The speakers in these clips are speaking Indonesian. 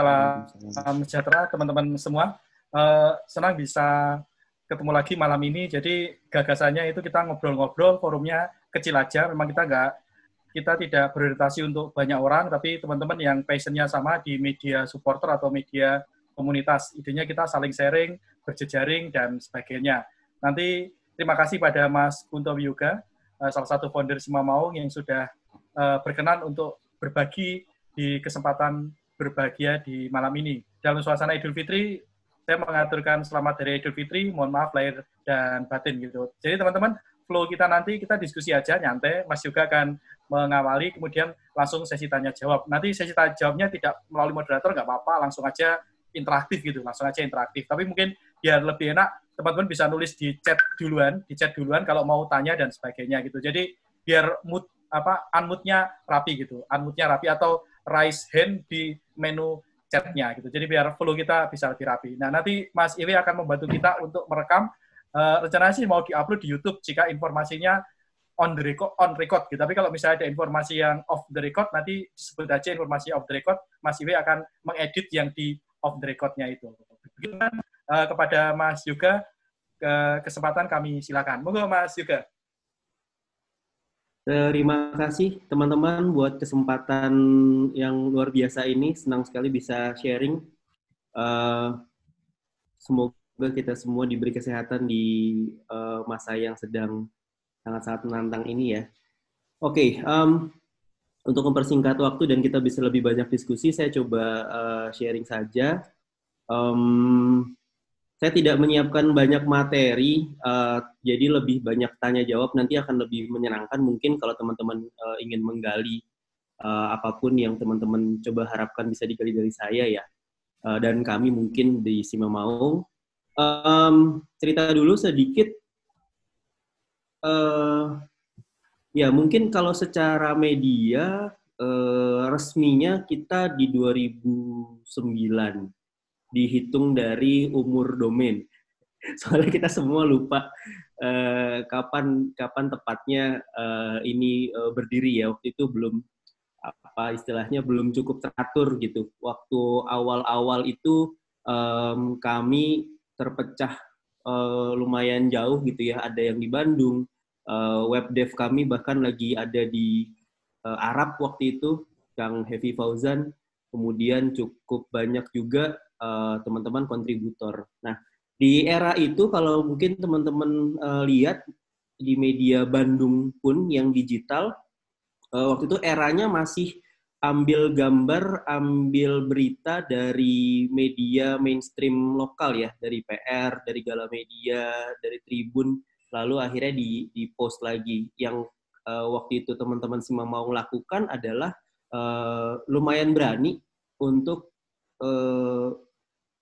Salam sejahtera teman-teman semua. Uh, senang bisa ketemu lagi malam ini. Jadi gagasannya itu kita ngobrol-ngobrol, forumnya kecil aja. Memang kita nggak kita tidak berorientasi untuk banyak orang, tapi teman-teman yang passionnya sama di media supporter atau media komunitas. Idenya kita saling sharing, berjejaring, dan sebagainya. Nanti terima kasih pada Mas Kunto Yoga, uh, salah satu founder Sima Maung yang sudah uh, berkenan untuk berbagi di kesempatan berbahagia di malam ini. Dalam suasana Idul Fitri, saya mengaturkan selamat dari Idul Fitri, mohon maaf lahir dan batin gitu. Jadi teman-teman, flow kita nanti kita diskusi aja nyantai, Mas juga akan mengawali, kemudian langsung sesi tanya jawab. Nanti sesi tanya jawabnya tidak melalui moderator, nggak apa-apa, langsung aja interaktif gitu, langsung aja interaktif. Tapi mungkin biar lebih enak, teman-teman bisa nulis di chat duluan, di chat duluan kalau mau tanya dan sebagainya gitu. Jadi biar mood apa unmute-nya rapi gitu, unmute-nya rapi atau raise hand di menu chatnya gitu. Jadi biar flow kita bisa lebih rapi. Nah nanti Mas Iwi akan membantu kita untuk merekam. Uh, rencananya sih mau diupload di YouTube jika informasinya on the record, on record gitu. Tapi kalau misalnya ada informasi yang off the record, nanti disebut aja informasi off the record. Mas Iwi akan mengedit yang di off the recordnya itu. Begitu kan uh, kepada Mas juga ke kesempatan kami silakan. Monggo Mas juga. Terima kasih teman-teman buat kesempatan yang luar biasa ini. Senang sekali bisa sharing. Uh, semoga kita semua diberi kesehatan di uh, masa yang sedang sangat-sangat menantang ini ya. Oke, okay, um, untuk mempersingkat waktu dan kita bisa lebih banyak diskusi, saya coba uh, sharing saja. Um, saya tidak menyiapkan banyak materi, uh, jadi lebih banyak tanya jawab nanti akan lebih menyenangkan mungkin kalau teman-teman uh, ingin menggali uh, apa pun yang teman-teman coba harapkan bisa digali dari saya ya, uh, dan kami mungkin di Sima Maung. Um, cerita dulu sedikit, uh, ya mungkin kalau secara media uh, resminya kita di 2009 dihitung dari umur domain. Soalnya kita semua lupa uh, kapan kapan tepatnya uh, ini uh, berdiri ya. Waktu itu belum apa istilahnya belum cukup teratur gitu. Waktu awal-awal itu um, kami terpecah uh, lumayan jauh gitu ya. Ada yang di Bandung, uh, web dev kami bahkan lagi ada di uh, Arab waktu itu, Kang Heavy Fauzan. Kemudian cukup banyak juga teman-teman uh, kontributor. Nah, di era itu kalau mungkin teman-teman uh, lihat di media Bandung pun yang digital, uh, waktu itu eranya masih ambil gambar, ambil berita dari media mainstream lokal ya, dari PR, dari Gala Media, dari Tribun, lalu akhirnya di, di post lagi. Yang uh, waktu itu teman-teman semua mau lakukan adalah uh, lumayan berani untuk uh,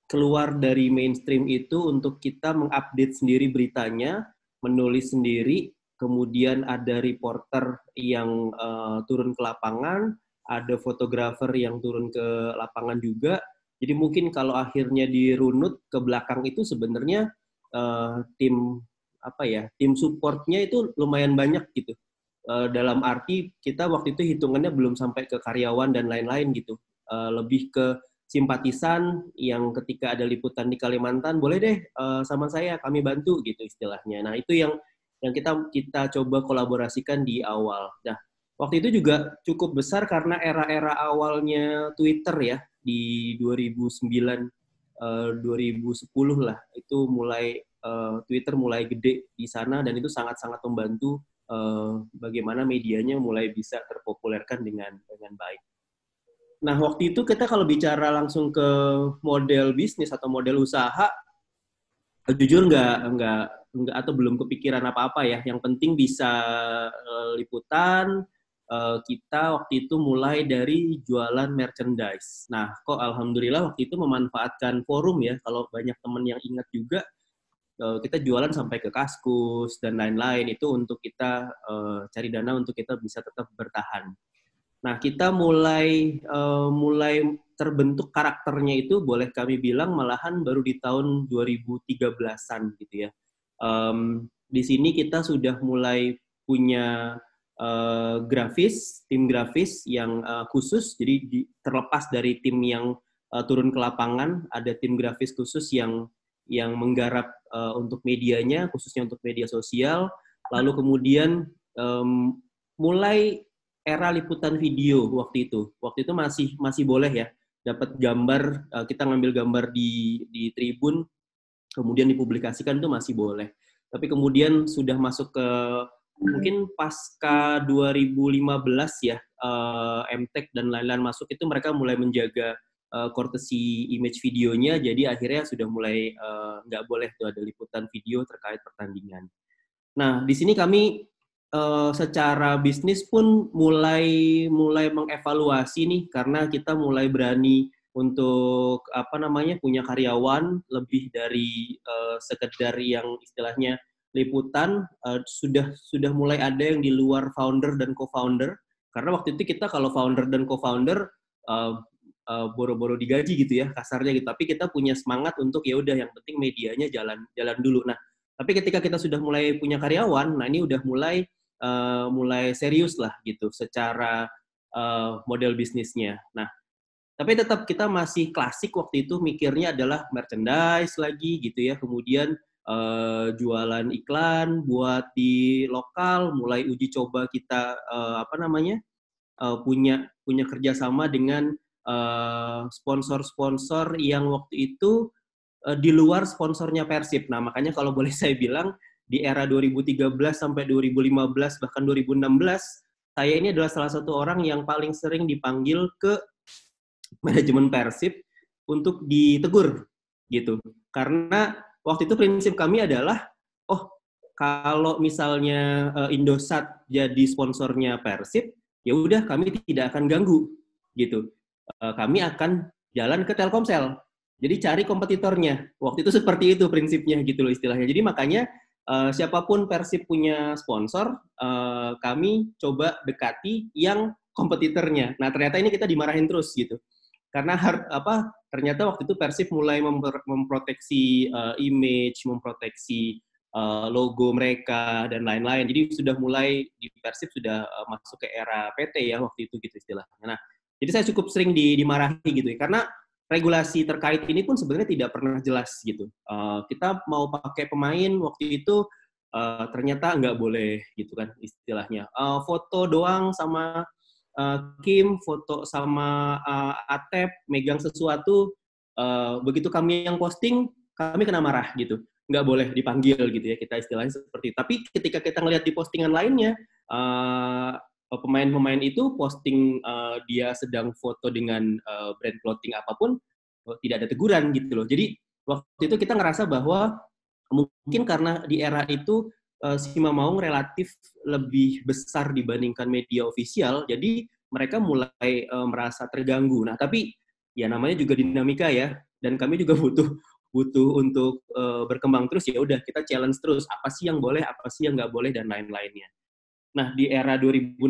keluar dari mainstream itu untuk kita mengupdate sendiri beritanya, menulis sendiri, kemudian ada reporter yang uh, turun ke lapangan, ada fotografer yang turun ke lapangan juga. Jadi mungkin kalau akhirnya dirunut ke belakang itu sebenarnya uh, tim apa ya, tim supportnya itu lumayan banyak gitu. Uh, dalam arti kita waktu itu hitungannya belum sampai ke karyawan dan lain-lain gitu. Uh, lebih ke simpatisan yang ketika ada liputan di Kalimantan boleh deh uh, sama saya kami bantu gitu istilahnya. Nah itu yang yang kita kita coba kolaborasikan di awal. Nah waktu itu juga cukup besar karena era-era awalnya Twitter ya di 2009 uh, 2010 lah itu mulai uh, Twitter mulai gede di sana dan itu sangat-sangat membantu uh, bagaimana medianya mulai bisa terpopulerkan dengan dengan baik. Nah, waktu itu kita kalau bicara langsung ke model bisnis atau model usaha, jujur nggak nggak nggak atau belum kepikiran apa-apa ya. Yang penting bisa uh, liputan. Uh, kita waktu itu mulai dari jualan merchandise. Nah, kok alhamdulillah waktu itu memanfaatkan forum ya. Kalau banyak teman yang ingat juga, uh, kita jualan sampai ke kaskus dan lain-lain itu untuk kita cari dana untuk kita bisa tetap bertahan. Nah, kita mulai uh, mulai terbentuk karakternya itu boleh kami bilang malahan baru di tahun 2013-an gitu ya. Um, di sini kita sudah mulai punya uh, grafis, tim grafis yang uh, khusus, jadi di, terlepas dari tim yang uh, turun ke lapangan, ada tim grafis khusus yang yang menggarap uh, untuk medianya, khususnya untuk media sosial. Lalu kemudian um, mulai era liputan video waktu itu. Waktu itu masih masih boleh ya dapat gambar uh, kita ngambil gambar di di tribun kemudian dipublikasikan itu masih boleh. Tapi kemudian sudah masuk ke mungkin pasca 2015 ya uh, MTech dan lain-lain masuk itu mereka mulai menjaga uh, image videonya jadi akhirnya sudah mulai nggak uh, boleh tuh ada liputan video terkait pertandingan. Nah di sini kami uh, secara bisnis pun mulai mulai mengevaluasi nih karena kita mulai berani untuk apa namanya punya karyawan lebih dari uh, sekedar yang istilahnya liputan. Uh, sudah sudah mulai ada yang di luar founder dan co-founder. Karena waktu itu kita kalau founder dan co-founder uh, boro-boro digaji gitu ya kasarnya gitu. Tapi kita punya semangat untuk ya udah yang penting medianya jalan jalan dulu. Nah tapi ketika kita sudah mulai punya karyawan nah ini udah mulai uh, mulai serius lah gitu secara uh, model bisnisnya nah tapi tetap kita masih klasik waktu itu mikirnya adalah merchandise lagi gitu ya. Kemudian uh, jualan iklan buat di lokal, mulai uji coba kita uh, apa namanya uh, punya punya kerjasama dengan sponsor-sponsor uh, yang waktu itu uh, di luar sponsornya Persib. Nah makanya kalau boleh saya bilang di era 2013 sampai 2015 bahkan 2016 saya ini adalah salah satu orang yang paling sering dipanggil ke manajemen Persib untuk ditegur gitu. Karena waktu itu prinsip kami adalah oh kalau misalnya uh, Indosat jadi sponsornya Persib, ya udah kami tidak akan ganggu gitu. Uh, kami akan jalan ke Telkomsel. Jadi cari kompetitornya. Waktu itu seperti itu prinsipnya gitu loh istilahnya. Jadi makanya uh, siapa pun Persib punya sponsor, uh, kami coba dekati yang kompetitornya. Nah ternyata ini kita dimarahin terus gitu karena har, apa ternyata waktu itu Persib mulai memper, memproteksi uh, image, memproteksi uh, logo mereka dan lain-lain. Jadi sudah mulai di Persib sudah uh, masuk ke era PT ya waktu itu gitu istilahnya. Nah, jadi saya cukup sering di, dimarahi gitu ya karena regulasi terkait ini pun sebenarnya tidak pernah jelas gitu. Uh, kita mau pakai pemain waktu itu uh, ternyata nggak boleh gitu kan istilahnya. Uh, foto doang sama uh, Kim foto sama uh, Atep megang sesuatu uh, begitu kami yang posting kami kena marah gitu nggak boleh dipanggil gitu ya kita istilahnya seperti tapi ketika kita ngelihat di postingan lainnya uh, pemain-pemain itu posting uh, dia sedang foto dengan uh, brand clothing apa pun tidak ada teguran gitu loh. Jadi waktu itu kita ngerasa bahwa mungkin karena di era itu uh, Sima Maung relatif lebih besar dibandingkan media ofisial, jadi mereka mulai uh, merasa terganggu. Nah, tapi ya namanya juga dinamika ya, dan kami juga butuh butuh untuk uh, berkembang terus ya udah kita challenge terus. Apa sih yang boleh apa sih yang nggak boleh dan lain-lainnya nah di era 2016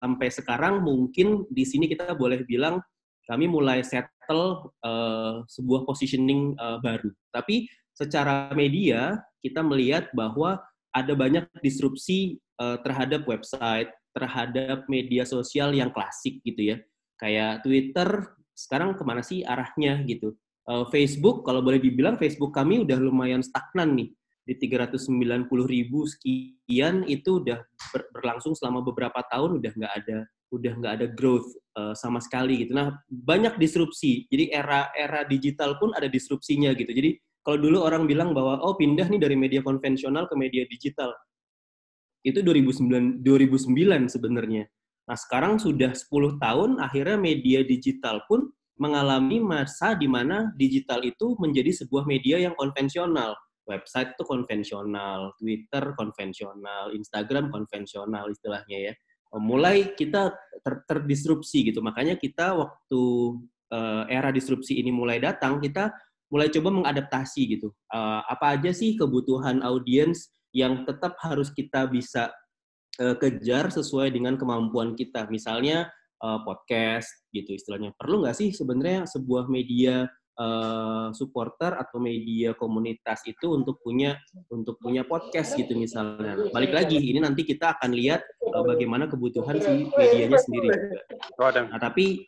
sampai sekarang mungkin di sini kita boleh bilang kami mulai settle uh, sebuah positioning uh, baru tapi secara media kita melihat bahwa ada banyak disrupsi uh, terhadap website, terhadap media sosial yang klasik gitu ya. Kayak Twitter, sekarang ke mana sih arahnya gitu. Uh, Facebook, kalau boleh dibilang Facebook kami udah lumayan stagnan nih. Di 390 ribu sekian itu udah ber berlangsung selama beberapa tahun udah nggak ada udah nggak ada growth uh, sama sekali gitu. Nah banyak disrupsi. Jadi era era digital pun ada disrupsinya gitu. Jadi kalau dulu orang bilang bahwa oh pindah nih dari media konvensional ke media digital. Itu 2009 2009 sebenarnya. Nah, sekarang sudah 10 tahun akhirnya media digital pun mengalami masa di mana digital itu menjadi sebuah media yang konvensional. Website itu konvensional, Twitter konvensional, Instagram konvensional istilahnya ya. Mulai kita ter terdisrupsi gitu. Makanya kita waktu uh, era disrupsi ini mulai datang, kita mulai coba mengadaptasi gitu. Uh, apa aja sih kebutuhan audiens yang tetap harus kita bisa uh, kejar sesuai dengan kemampuan kita. Misalnya uh, podcast gitu istilahnya. Perlu nggak sih sebenarnya sebuah media uh, supporter atau media komunitas itu untuk punya untuk punya podcast gitu misalnya. Balik lagi, ini nanti kita akan lihat uh, bagaimana kebutuhan si medianya sendiri juga. Nah, tapi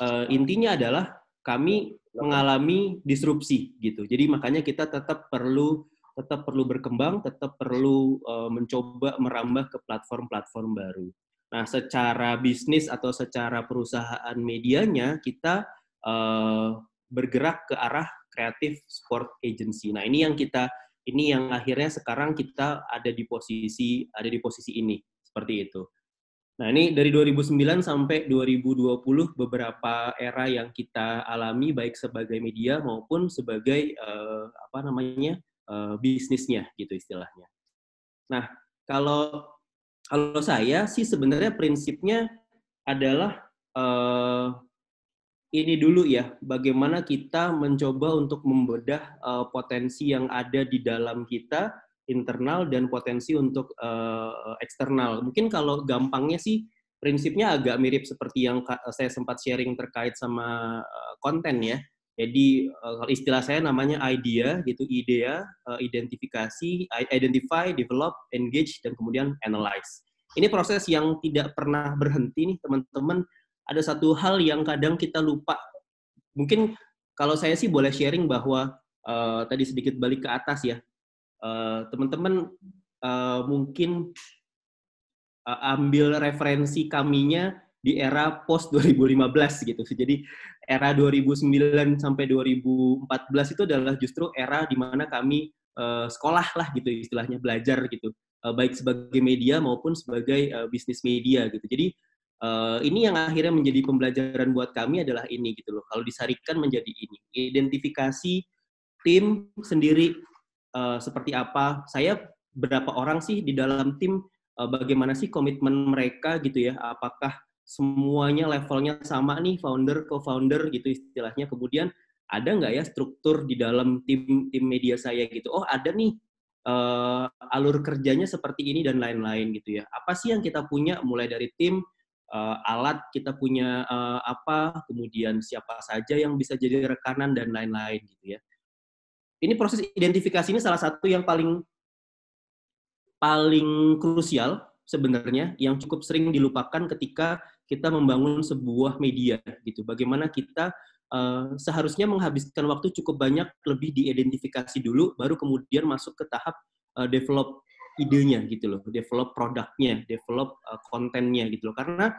uh, intinya adalah kami mengalami disrupsi gitu. Jadi makanya kita tetap perlu tetap perlu berkembang, tetap perlu uh, mencoba merambah ke platform-platform baru. Nah, secara bisnis atau secara perusahaan medianya kita uh, bergerak ke arah kreatif sport agency. Nah, ini yang kita ini yang akhirnya sekarang kita ada di posisi ada di posisi ini seperti itu. Nah, ini dari 2009 sampai 2020 beberapa era yang kita alami baik sebagai media maupun sebagai uh, apa namanya? Uh, bisnisnya gitu istilahnya. Nah, kalau kalau saya sih sebenarnya prinsipnya adalah uh, ini dulu ya, bagaimana kita mencoba untuk membedah uh, potensi yang ada di dalam kita internal dan potensi untuk uh, eksternal. Mungkin kalau gampangnya sih prinsipnya agak mirip seperti yang saya sempat sharing terkait sama uh, konten ya. Jadi uh, istilah saya namanya idea gitu, idea, identifikasi, identify, develop, engage dan kemudian analyze. Ini proses yang tidak pernah berhenti nih teman-teman. Ada satu hal yang kadang kita lupa. Mungkin kalau saya sih boleh sharing bahwa uh, tadi sedikit balik ke atas ya Eh, teman-teman uh, mungkin uh, ambil referensi kaminya di era post 2015 gitu. Jadi era 2009 sampai 2014 itu adalah justru era di mana kami uh, sekolah lah gitu istilahnya belajar gitu. Uh, baik sebagai media maupun sebagai uh, bisnis media gitu. Jadi uh, ini yang akhirnya menjadi pembelajaran buat kami adalah ini gitu loh. Kalau disarikan menjadi ini, identifikasi tim sendiri uh, seperti apa. Saya berapa orang sih di dalam tim, uh, bagaimana sih komitmen mereka gitu ya, apakah semuanya levelnya sama nih, founder, co-founder gitu istilahnya. Kemudian ada nggak ya struktur di dalam tim tim media saya gitu? Oh ada nih uh, alur kerjanya seperti ini dan lain-lain gitu ya. Apa sih yang kita punya mulai dari tim, uh, alat kita punya uh, apa, kemudian siapa saja yang bisa jadi rekanan dan lain-lain gitu ya ini proses identifikasi ini salah satu yang paling paling krusial sebenarnya yang cukup sering dilupakan ketika kita membangun sebuah media gitu. Bagaimana kita uh, seharusnya menghabiskan waktu cukup banyak lebih diidentifikasi dulu baru kemudian masuk ke tahap uh, develop idenya gitu loh, develop produknya, develop uh, kontennya gitu loh. Karena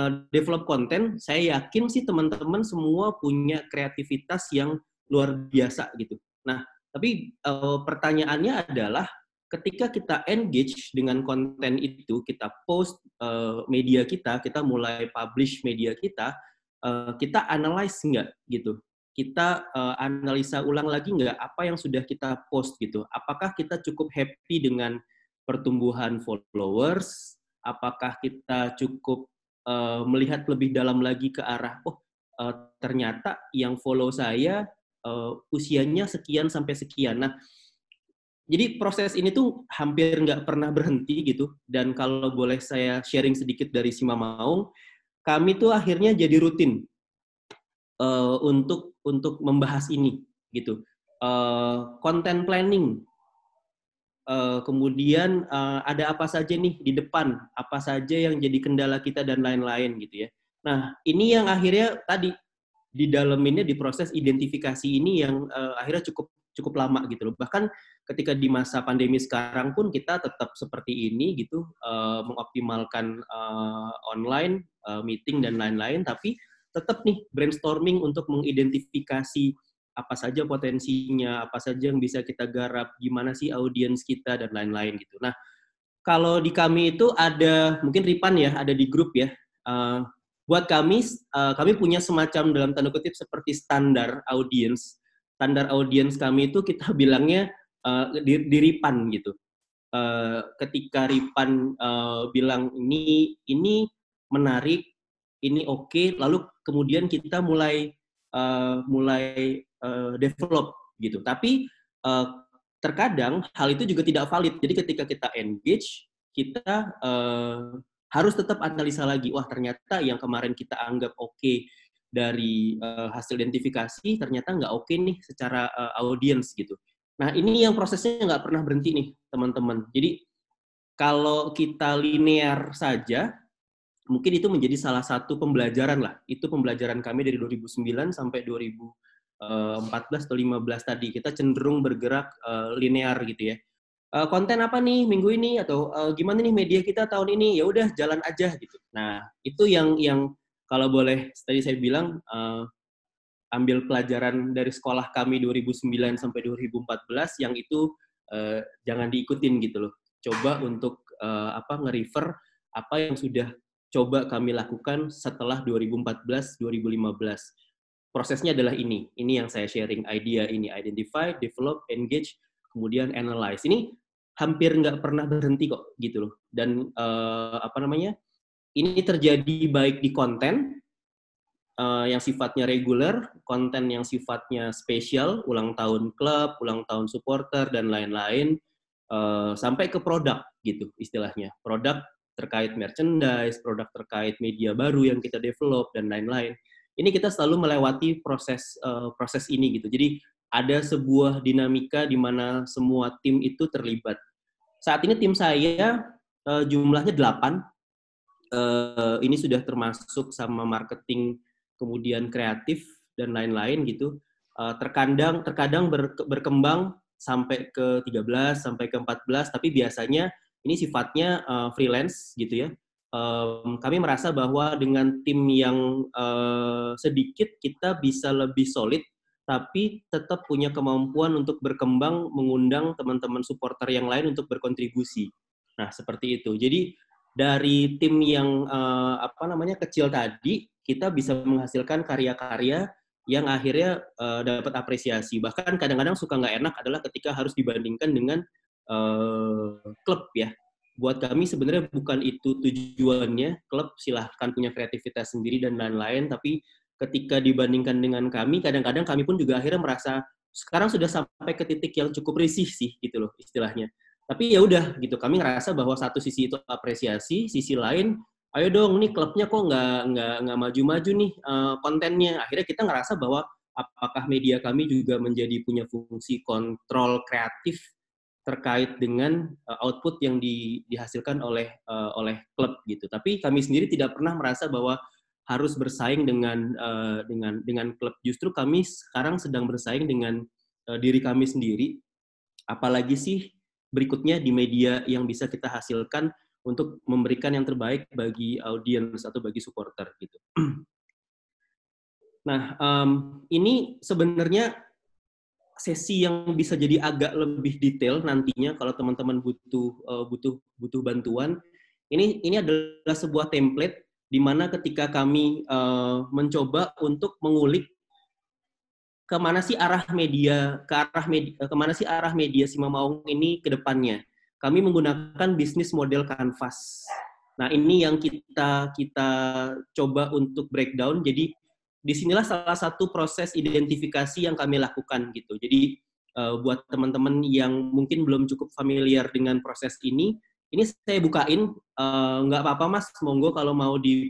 uh, develop konten saya yakin sih teman-teman semua punya kreativitas yang luar biasa gitu. Nah, tapi uh, pertanyaannya adalah ketika kita engage dengan konten itu, kita post uh, media kita, kita mulai publish media kita, uh, kita analyze nggak gitu? Kita uh, analisa ulang lagi nggak apa yang sudah kita post gitu? Apakah kita cukup happy dengan pertumbuhan followers? Apakah kita cukup uh, melihat lebih dalam lagi ke arah, oh uh, ternyata yang follow saya uh, usianya sekian sampai sekian. Nah, jadi proses ini tuh hampir nggak pernah berhenti gitu. Dan kalau boleh saya sharing sedikit dari Sima Maung, kami tuh akhirnya jadi rutin uh, untuk untuk membahas ini gitu. Uh, planning, uh, kemudian uh, ada apa saja nih di depan, apa saja yang jadi kendala kita dan lain-lain gitu ya. Nah ini yang akhirnya tadi di dalam ini di proses identifikasi ini yang uh, akhirnya cukup cukup lama gitu loh. Bahkan ketika di masa pandemi sekarang pun kita tetap seperti ini gitu uh, mengoptimalkan uh, online uh, meeting dan lain-lain tapi tetap nih brainstorming untuk mengidentifikasi apa saja potensinya, apa saja yang bisa kita garap, gimana sih audiens kita dan lain-lain gitu. Nah, kalau di kami itu ada mungkin Ripan ya, ada di grup ya. Uh, buat kami uh, kami punya semacam dalam tanda kutip seperti standar audiens standar audiens kami itu kita bilangnya uh, di, di Ripan gitu uh, ketika Ripan uh, bilang ini ini menarik ini oke okay, lalu kemudian kita mulai uh, mulai uh, develop gitu tapi uh, terkadang hal itu juga tidak valid jadi ketika kita engage kita uh, harus tetap analisa lagi. Wah, ternyata yang kemarin kita anggap oke okay dari uh, hasil identifikasi ternyata nggak oke okay nih secara uh, audiens gitu. Nah, ini yang prosesnya nggak pernah berhenti nih, teman-teman. Jadi, kalau kita linear saja, mungkin itu menjadi salah satu pembelajaran lah. Itu pembelajaran kami dari 2009 sampai 2014 atau 15 tadi. Kita cenderung bergerak uh, linear gitu ya. Uh, konten apa nih minggu ini atau uh, gimana nih media kita tahun ini? Ya udah jalan aja gitu. Nah, itu yang yang kalau boleh tadi saya bilang uh, ambil pelajaran dari sekolah kami 2009 sampai 2014 yang itu uh, jangan diikutin gitu loh. Coba untuk uh, apa nge-refer apa yang sudah coba kami lakukan setelah 2014-2015. Prosesnya adalah ini. Ini yang saya sharing idea ini. Identify, develop, engage, kemudian analyze. Ini hampir nggak pernah berhenti kok gitu loh. Dan uh, apa namanya? Ini terjadi baik di konten uh, yang sifatnya reguler, konten yang sifatnya spesial, ulang tahun klub, ulang tahun supporter dan lain-lain, uh, sampai ke produk gitu istilahnya. Produk terkait merchandise, produk terkait media baru yang kita develop dan lain-lain. Ini kita selalu melewati proses uh, proses ini gitu. Jadi ada sebuah dinamika di mana semua tim itu terlibat. Saat ini tim saya uh, jumlahnya 8. Uh, ini sudah termasuk sama marketing, kemudian kreatif dan lain-lain gitu. Terkadang terkadang ber, berkembang sampai ke 13 sampai ke 14 tapi biasanya ini sifatnya uh, freelance gitu ya. Um, kami merasa bahwa dengan tim yang uh, sedikit kita bisa lebih solid, tapi tetap punya kemampuan untuk berkembang, mengundang teman-teman supporter yang lain untuk berkontribusi. Nah seperti itu. Jadi dari tim yang uh, apa namanya kecil tadi, kita bisa menghasilkan karya-karya yang akhirnya uh, dapat apresiasi. Bahkan kadang-kadang suka nggak enak adalah ketika harus dibandingkan dengan uh, klub ya. Buat kami sebenarnya bukan itu tujuannya. Klub silahkan punya kreativitas sendiri dan lain-lain, tapi ketika dibandingkan dengan kami, kadang-kadang kami pun juga akhirnya merasa sekarang sudah sampai ke titik yang cukup risih sih gitu loh istilahnya. Tapi ya udah gitu, kami ngerasa bahwa satu sisi itu apresiasi, sisi lain, ayo dong nih klubnya kok nggak nggak nggak maju-maju nih uh, kontennya. Akhirnya kita ngerasa bahwa apakah media kami juga menjadi punya fungsi kontrol kreatif terkait dengan uh, output yang di, dihasilkan oleh uh, oleh klub gitu. Tapi kami sendiri tidak pernah merasa bahwa harus bersaing dengan uh, dengan dengan klub. Justru kami sekarang sedang bersaing dengan uh, diri kami sendiri. Apalagi sih berikutnya di media yang bisa kita hasilkan untuk memberikan yang terbaik bagi audiens atau bagi supporter gitu. Nah, um, ini sebenarnya sesi yang bisa jadi agak lebih detail nantinya kalau teman-teman butuh uh, butuh butuh bantuan. Ini ini adalah sebuah template di mana ketika kami uh, mencoba untuk mengulik ke mana sih arah media ke arah media ke mana sih arah media si Mamaung ini ke depannya. Kami menggunakan bisnis model canvas. Nah ini yang kita kita coba untuk breakdown. Jadi di sinilah salah satu proses identifikasi yang kami lakukan gitu. Jadi uh, buat teman-teman yang mungkin belum cukup familiar dengan proses ini, ini saya bukain uh, nggak apa-apa mas, monggo kalau mau di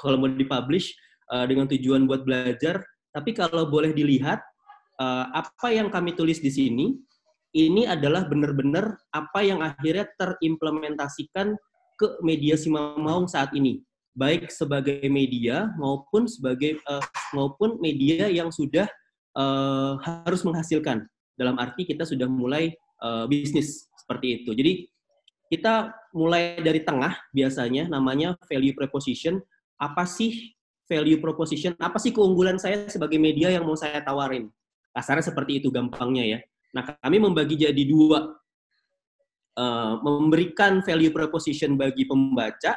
kalau mau dipublish uh, dengan tujuan buat belajar. Tapi kalau boleh dilihat uh, apa yang kami tulis di sini, ini adalah benar-benar apa yang akhirnya terimplementasikan ke media Simamaung saat ini baik sebagai media maupun sebagai uh, maupun media yang sudah uh, harus menghasilkan. Dalam arti kita sudah mulai uh, bisnis seperti itu. Jadi kita mulai dari tengah biasanya namanya value proposition. Apa sih value proposition? Apa sih keunggulan saya sebagai media yang mau saya tawarin? Kasarnya seperti itu gampangnya ya. Nah, kami membagi jadi dua. Uh, memberikan value proposition bagi pembaca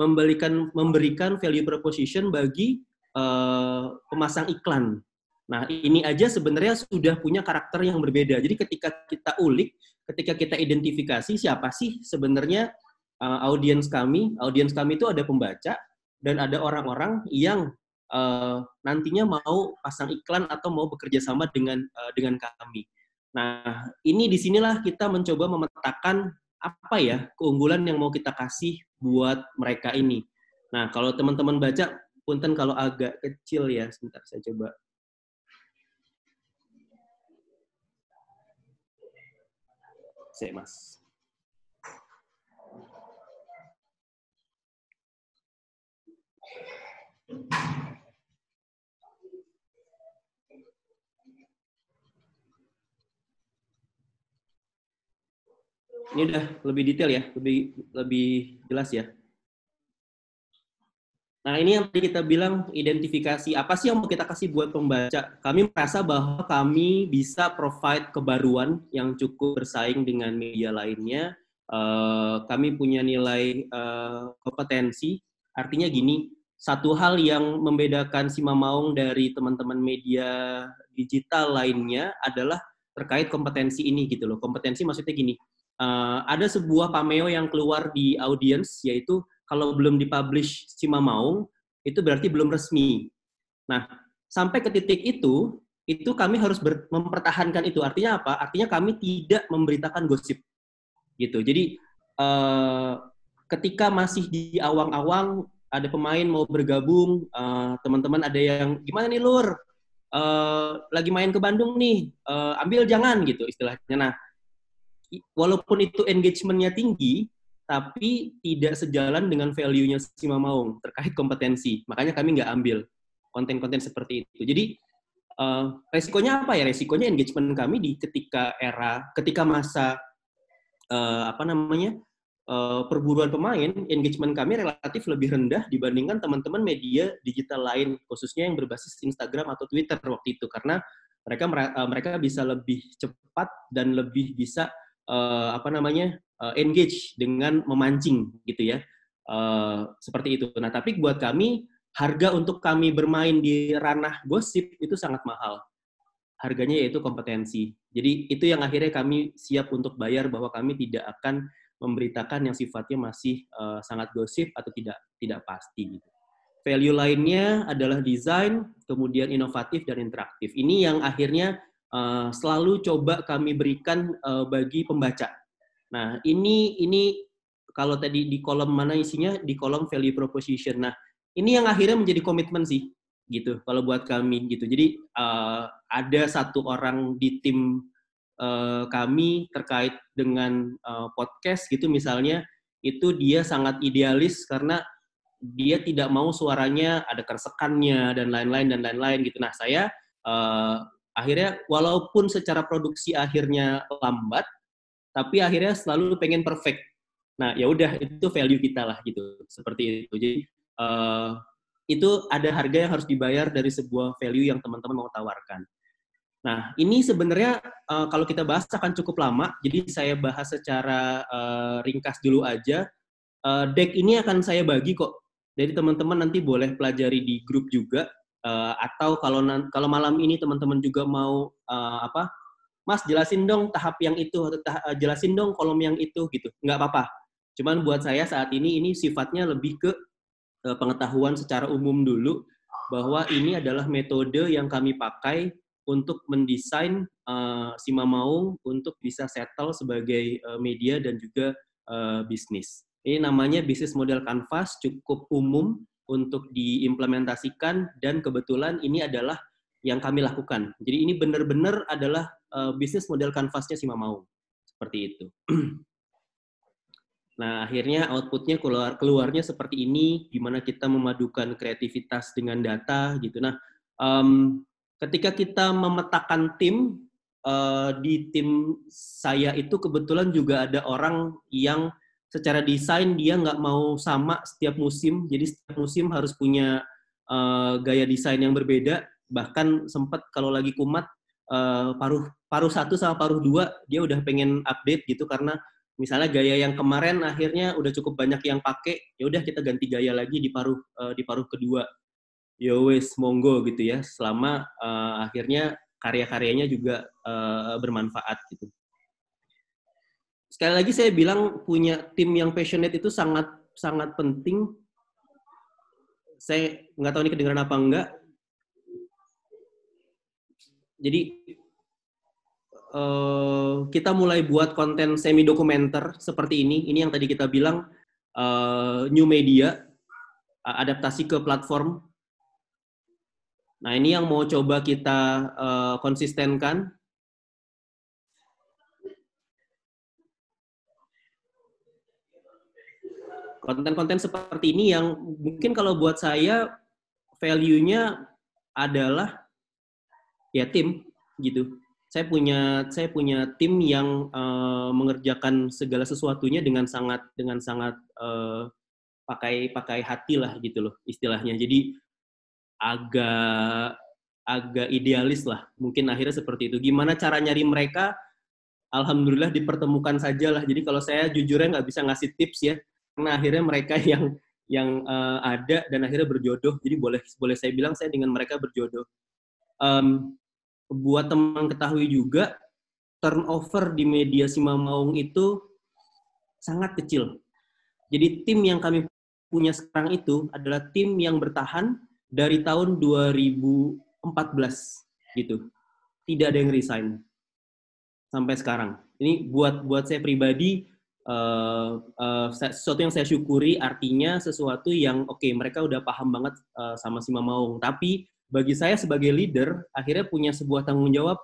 memberikan memberikan value proposition bagi uh, pemasang iklan. Nah, ini aja sebenarnya sudah punya karakter yang berbeda. Jadi ketika kita ulik, ketika kita identifikasi siapa sih sebenarnya uh, audiens kami, audiens kami itu ada pembaca dan ada orang-orang yang uh, nantinya mau pasang iklan atau mau bekerja sama dengan uh, dengan kami. Nah, ini di sinilah kita mencoba memetakan apa ya keunggulan yang mau kita kasih buat mereka ini. Nah, kalau teman-teman baca, punten kalau agak kecil ya, sebentar saya coba. Saya mas. Ini udah lebih detail ya, lebih lebih jelas ya. Nah, ini yang tadi kita bilang identifikasi apa sih yang mau kita kasih buat pembaca. Kami merasa bahwa kami bisa provide kebaruan yang cukup bersaing dengan media lainnya. Uh, kami punya nilai uh, kompetensi. Artinya gini, satu hal yang membedakan Sima Maung dari teman-teman media digital lainnya adalah terkait kompetensi ini gitu loh. Kompetensi maksudnya gini, uh, ada sebuah cameo yang keluar di audience yaitu kalau belum dipublish Sima Maung itu berarti belum resmi. Nah, sampai ke titik itu itu kami harus mempertahankan itu. Artinya apa? Artinya kami tidak memberitakan gosip. Gitu. Jadi uh, ketika masih di awang-awang ada pemain mau bergabung, uh, teman-teman ada yang gimana nih Lur? Uh, lagi main ke Bandung nih, uh, ambil jangan gitu istilahnya. Nah, walaupun itu engagementnya tinggi, tapi tidak sejalan dengan value-nya si Maung terkait kompetensi. Makanya kami nggak ambil konten-konten seperti itu. Jadi uh, resikonya apa ya? Resikonya engagement kami di ketika era, ketika masa uh, apa namanya uh, perburuan pemain, engagement kami relatif lebih rendah dibandingkan teman-teman media digital lain, khususnya yang berbasis Instagram atau Twitter waktu itu, karena mereka mereka bisa lebih cepat dan lebih bisa uh, apa namanya uh, engage dengan memancing gitu ya uh, seperti itu. Nah tapi buat kami harga untuk kami bermain di ranah gosip itu sangat mahal. Harganya yaitu kompetensi. Jadi itu yang akhirnya kami siap untuk bayar bahwa kami tidak akan memberitakan yang sifatnya masih uh, sangat gosip atau tidak tidak pasti gitu. Value lainnya adalah desain, kemudian inovatif dan interaktif. Ini yang akhirnya uh, selalu coba kami berikan uh, bagi pembaca. Nah, ini ini kalau tadi di kolom mana isinya di kolom value proposition. Nah, ini yang akhirnya menjadi komitmen sih gitu kalau buat kami gitu. Jadi uh, ada satu orang di tim uh, kami terkait dengan uh, podcast gitu misalnya itu dia sangat idealis karena dia tidak mau suaranya ada kersekannya dan lain-lain dan lain-lain gitu. Nah, saya uh, akhirnya walaupun secara produksi akhirnya lambat tapi akhirnya selalu pengen perfect. Nah ya udah itu value kita lah gitu. Seperti itu. Jadi uh, itu ada harga yang harus dibayar dari sebuah value yang teman-teman mau tawarkan. Nah ini sebenarnya uh, kalau kita bahas akan cukup lama. Jadi saya bahas secara uh, ringkas dulu aja. Uh, deck ini akan saya bagi kok. Jadi teman-teman nanti boleh pelajari di grup juga uh, atau kalau kalau malam ini teman-teman juga mau uh, apa? Mas jelasin dong tahap yang itu atau tahap, uh, jelasin dong kolom yang itu gitu. Nggak apa-apa. Cuman buat saya saat ini ini sifatnya lebih ke uh, pengetahuan secara umum dulu bahwa ini adalah metode yang kami pakai untuk mendesain uh, Sima Maung untuk bisa settle sebagai uh, media dan juga uh, bisnis. Ini namanya bisnis model canvas cukup umum untuk diimplementasikan dan kebetulan ini adalah yang kami lakukan. Jadi ini benar-benar adalah uh, bisnis model kanvasnya si Mamau. Seperti itu. Nah, akhirnya outputnya keluar keluarnya seperti ini, gimana kita memadukan kreativitas dengan data gitu. Nah, um, ketika kita memetakan tim uh, di tim saya itu kebetulan juga ada orang yang secara desain dia nggak mau sama setiap musim, jadi setiap musim harus punya uh, gaya desain yang berbeda. Bahkan sempat kalau lagi kumat uh, paruh paruh satu sama paruh dua dia udah pengen update gitu karena misalnya gaya yang kemarin akhirnya udah cukup banyak yang pakai, ya udah kita ganti gaya lagi di paruh uh, di paruh kedua. Ya wes monggo gitu ya, selama uh, akhirnya karya-karyanya juga uh, bermanfaat gitu sekali lagi saya bilang punya tim yang passionate itu sangat sangat penting. Saya nggak tahu ini kedengaran apa enggak. Jadi uh, kita mulai buat konten semi dokumenter seperti ini. Ini yang tadi kita bilang uh, new media, adaptasi ke platform. Nah ini yang mau coba kita uh, konsistenkan konten-konten seperti ini yang mungkin kalau buat saya value-nya adalah ya tim gitu. Saya punya saya punya tim yang uh, mengerjakan segala sesuatunya dengan sangat dengan sangat uh, pakai pakai hati lah gitu loh istilahnya. Jadi agak agak idealis lah. Mungkin akhirnya seperti itu. Gimana cara nyari mereka? Alhamdulillah dipertemukan saja lah. Jadi kalau saya jujurnya nggak bisa ngasih tips ya, karena akhirnya mereka yang yang uh, ada dan akhirnya berjodoh. Jadi boleh boleh saya bilang saya dengan mereka berjodoh. Um, buat teman ketahui juga turnover di media Simamaung itu sangat kecil. Jadi tim yang kami punya sekarang itu adalah tim yang bertahan dari tahun 2014 gitu. Tidak ada yang resign sampai sekarang. Ini buat buat saya pribadi uh, uh, sesuatu yang saya syukuri artinya sesuatu yang oke okay, mereka udah paham banget uh, sama si Mamaung. Tapi bagi saya sebagai leader akhirnya punya sebuah tanggung jawab.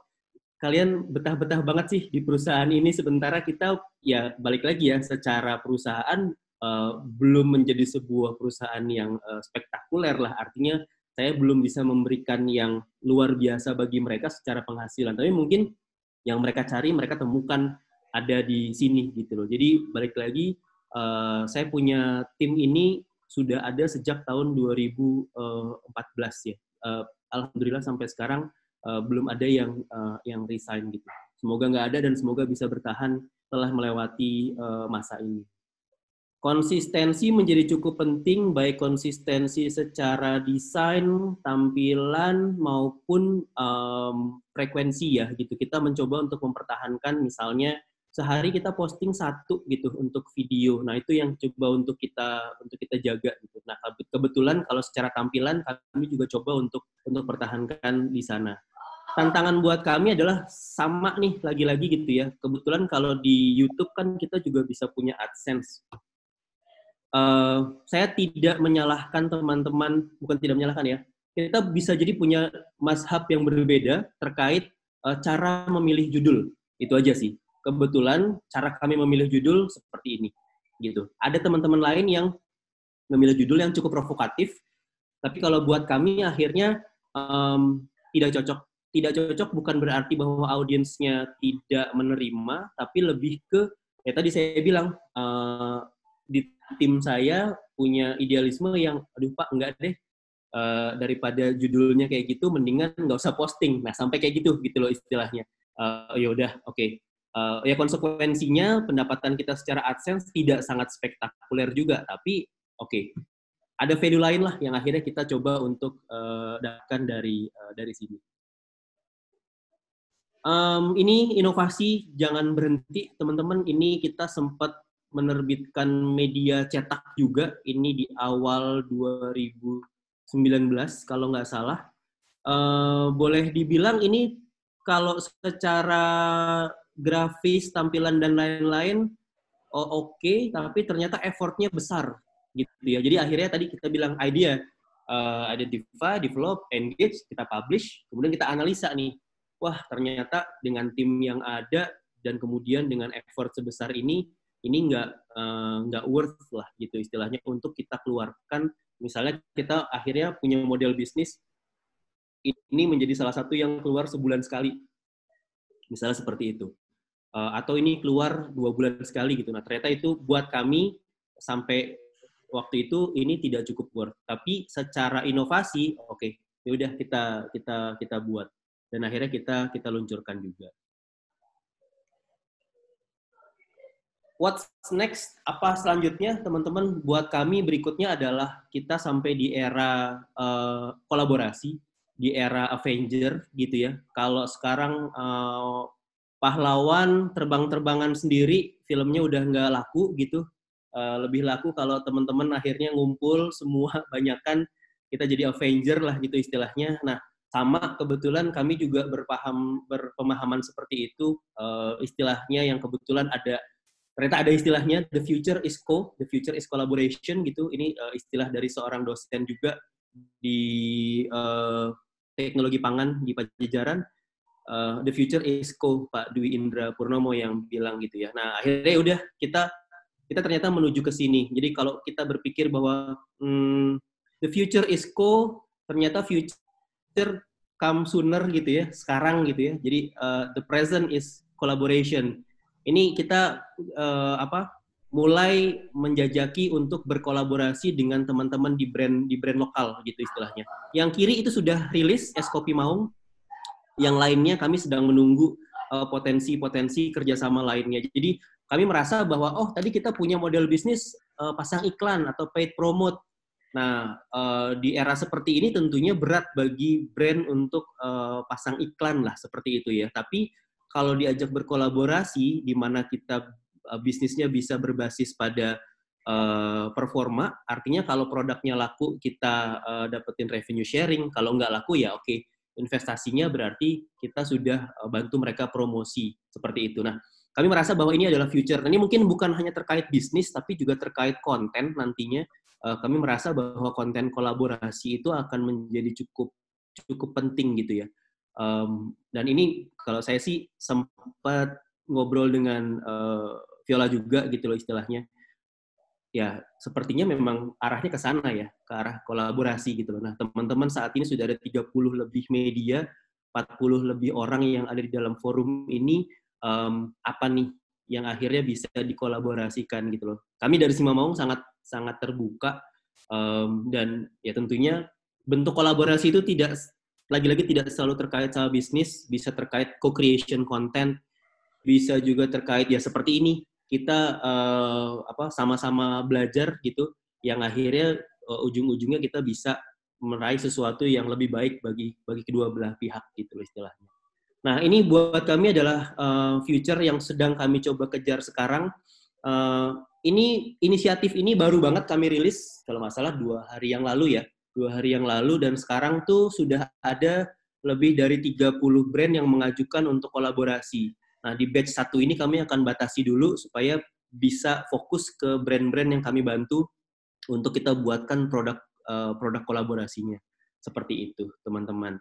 Kalian betah-betah banget sih di perusahaan ini sementara kita ya balik lagi ya secara perusahaan uh, belum menjadi sebuah perusahaan yang uh, spektakuler lah. Artinya saya belum bisa memberikan yang luar biasa bagi mereka secara penghasilan. Tapi mungkin yang mereka cari mereka temukan ada di sini gitu loh jadi balik lagi uh, saya punya tim ini sudah ada sejak tahun 2014 ya uh, alhamdulillah sampai sekarang uh, belum ada yang uh, yang resign gitu. Semoga nggak ada dan semoga bisa bertahan telah melewati uh, masa ini. Konsistensi menjadi cukup penting, baik konsistensi secara desain, tampilan maupun um, frekuensi ya gitu. Kita mencoba untuk mempertahankan misalnya sehari kita posting satu gitu untuk video. Nah itu yang coba untuk kita untuk kita jaga gitu. Nah kebetulan kalau secara tampilan kami juga coba untuk untuk pertahankan di sana. Tantangan buat kami adalah sama nih lagi-lagi gitu ya. Kebetulan kalau di YouTube kan kita juga bisa punya AdSense. Uh, saya tidak menyalahkan teman-teman, bukan tidak menyalahkan ya. Kita bisa jadi punya mazhab yang berbeda terkait uh, cara memilih judul. Itu aja sih kebetulan cara kami memilih judul seperti ini gitu. Ada teman-teman lain yang memilih judul yang cukup provokatif, tapi kalau buat kami akhirnya um, tidak cocok. Tidak cocok bukan berarti bahwa audiensnya tidak menerima, tapi lebih ke ya tadi saya bilang uh, di tim saya punya idealisme yang aduh pak enggak deh uh, daripada judulnya kayak gitu mendingan nggak usah posting. Nah sampai kayak gitu gitu loh istilahnya. Uh, ya udah oke okay uh, ya konsekuensinya pendapatan kita secara AdSense tidak sangat spektakuler juga, tapi oke. Okay, ada value lain lah yang akhirnya kita coba untuk uh, dapatkan dari uh, dari sini. Um, ini inovasi jangan berhenti teman-teman. Ini kita sempat menerbitkan media cetak juga. Ini di awal 2019 kalau nggak salah. Uh, boleh dibilang ini kalau secara grafis, tampilan dan lain-lain oh, oke, okay, tapi ternyata effortnya besar gitu ya. Jadi akhirnya tadi kita bilang idea, uh, identify, develop, engage, kita publish, kemudian kita analisa nih. Wah, ternyata dengan tim yang ada dan kemudian dengan effort sebesar ini, ini nggak uh, nggak worth lah gitu istilahnya untuk kita keluarkan. Misalnya kita akhirnya punya model bisnis ini menjadi salah satu yang keluar sebulan sekali. Misalnya seperti itu uh, atau ini keluar dua bulan sekali gitu. Nah ternyata itu buat kami sampai waktu itu ini tidak cukup worth. Tapi secara inovasi, oke, okay, ya udah kita kita kita buat dan akhirnya kita kita luncurkan juga. What's next? Apa selanjutnya, teman-teman? Buat kami berikutnya adalah kita sampai di era uh, kolaborasi, di era Avenger gitu ya. Kalau sekarang uh, pahlawan terbang-terbangan sendiri filmnya udah nggak laku gitu. Uh, lebih laku kalau teman-teman akhirnya ngumpul semua banyakkan kita jadi Avenger lah gitu istilahnya. Nah sama kebetulan kami juga berpaham berpemahaman seperti itu. Uh, istilahnya yang kebetulan ada ternyata ada istilahnya the future is co the future is collaboration gitu. Ini uh, istilah dari seorang dosen juga di uh, teknologi pangan di Pajajaran uh, the future is co Pak Dwi Indra Purnomo yang bilang gitu ya. Nah akhirnya udah kita kita ternyata menuju ke sini. Jadi kalau kita berpikir bahwa hmm, the future is co, ternyata future come sooner gitu ya, sekarang gitu ya. Jadi uh, the present is collaboration. Ini kita uh, apa? mulai menjajaki untuk berkolaborasi dengan teman-teman di brand di brand lokal gitu istilahnya. Yang kiri itu sudah rilis es kopi Maung. Yang lainnya kami sedang menunggu potensi-potensi uh, kerjasama lainnya. Jadi kami merasa bahwa oh tadi kita punya model bisnis uh, pasang iklan atau paid promote Nah, uh, di era seperti ini tentunya berat bagi brand untuk uh, pasang iklan lah seperti itu ya. Tapi kalau diajak berkolaborasi, di mana kita uh, bisnisnya bisa berbasis pada performa, artinya kalau produknya laku kita uh, dapetin revenue sharing, kalau nggak laku ya oke, okay. Investasinya berarti kita sudah uh, bantu mereka promosi seperti itu. Nah, kami merasa bahwa ini adalah future. Ini mungkin bukan hanya terkait bisnis, tapi juga terkait konten nantinya uh, kami merasa bahwa konten kolaborasi itu akan menjadi cukup cukup penting gitu ya. Dan ini kalau saya sih sempat ngobrol dengan uh, Viola juga gitu loh istilahnya. Ya, sepertinya memang arahnya ke sana ya, ke arah kolaborasi gitu loh. Nah, teman-teman saat ini sudah ada 30 lebih media, 40 lebih orang yang ada di dalam forum ini, um, apa nih yang akhirnya bisa dikolaborasikan gitu loh. Kami dari Simamaung sangat sangat terbuka um, dan ya tentunya bentuk kolaborasi itu tidak lagi-lagi tidak selalu terkait sama bisnis, bisa terkait co-creation content, bisa juga terkait ya seperti ini kita uh, apa sama-sama belajar gitu, yang akhirnya uh, ujung-ujungnya kita bisa meraih sesuatu yang lebih baik bagi bagi kedua belah pihak gitu istilahnya. Nah ini buat kami adalah uh, future yang sedang kami coba kejar sekarang. Uh, ini inisiatif ini baru banget kami rilis kalau nggak salah dua hari yang lalu ya dua hari yang lalu dan sekarang tuh sudah ada lebih dari 30 brand yang mengajukan untuk kolaborasi. Nah di batch satu ini kami akan batasi dulu supaya bisa fokus ke brand-brand yang kami bantu untuk kita buatkan produk uh, produk kolaborasinya seperti itu teman-teman.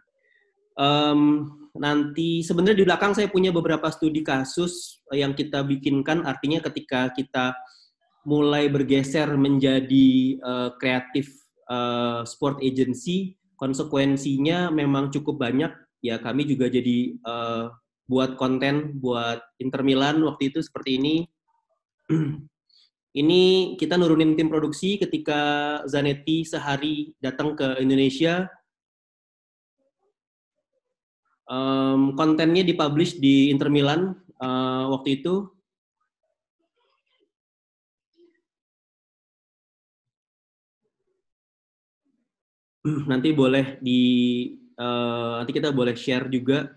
Um, nanti sebenarnya di belakang saya punya beberapa studi kasus yang kita bikinkan artinya ketika kita mulai bergeser menjadi uh, kreatif uh, sport agency, konsekuensinya memang cukup banyak. Ya kami juga jadi uh, buat konten buat Inter Milan waktu itu seperti ini. ini kita nurunin tim produksi ketika Zanetti sehari datang ke Indonesia. Um, kontennya dipublish di Inter Milan uh, waktu itu nanti boleh di uh, nanti kita boleh share juga.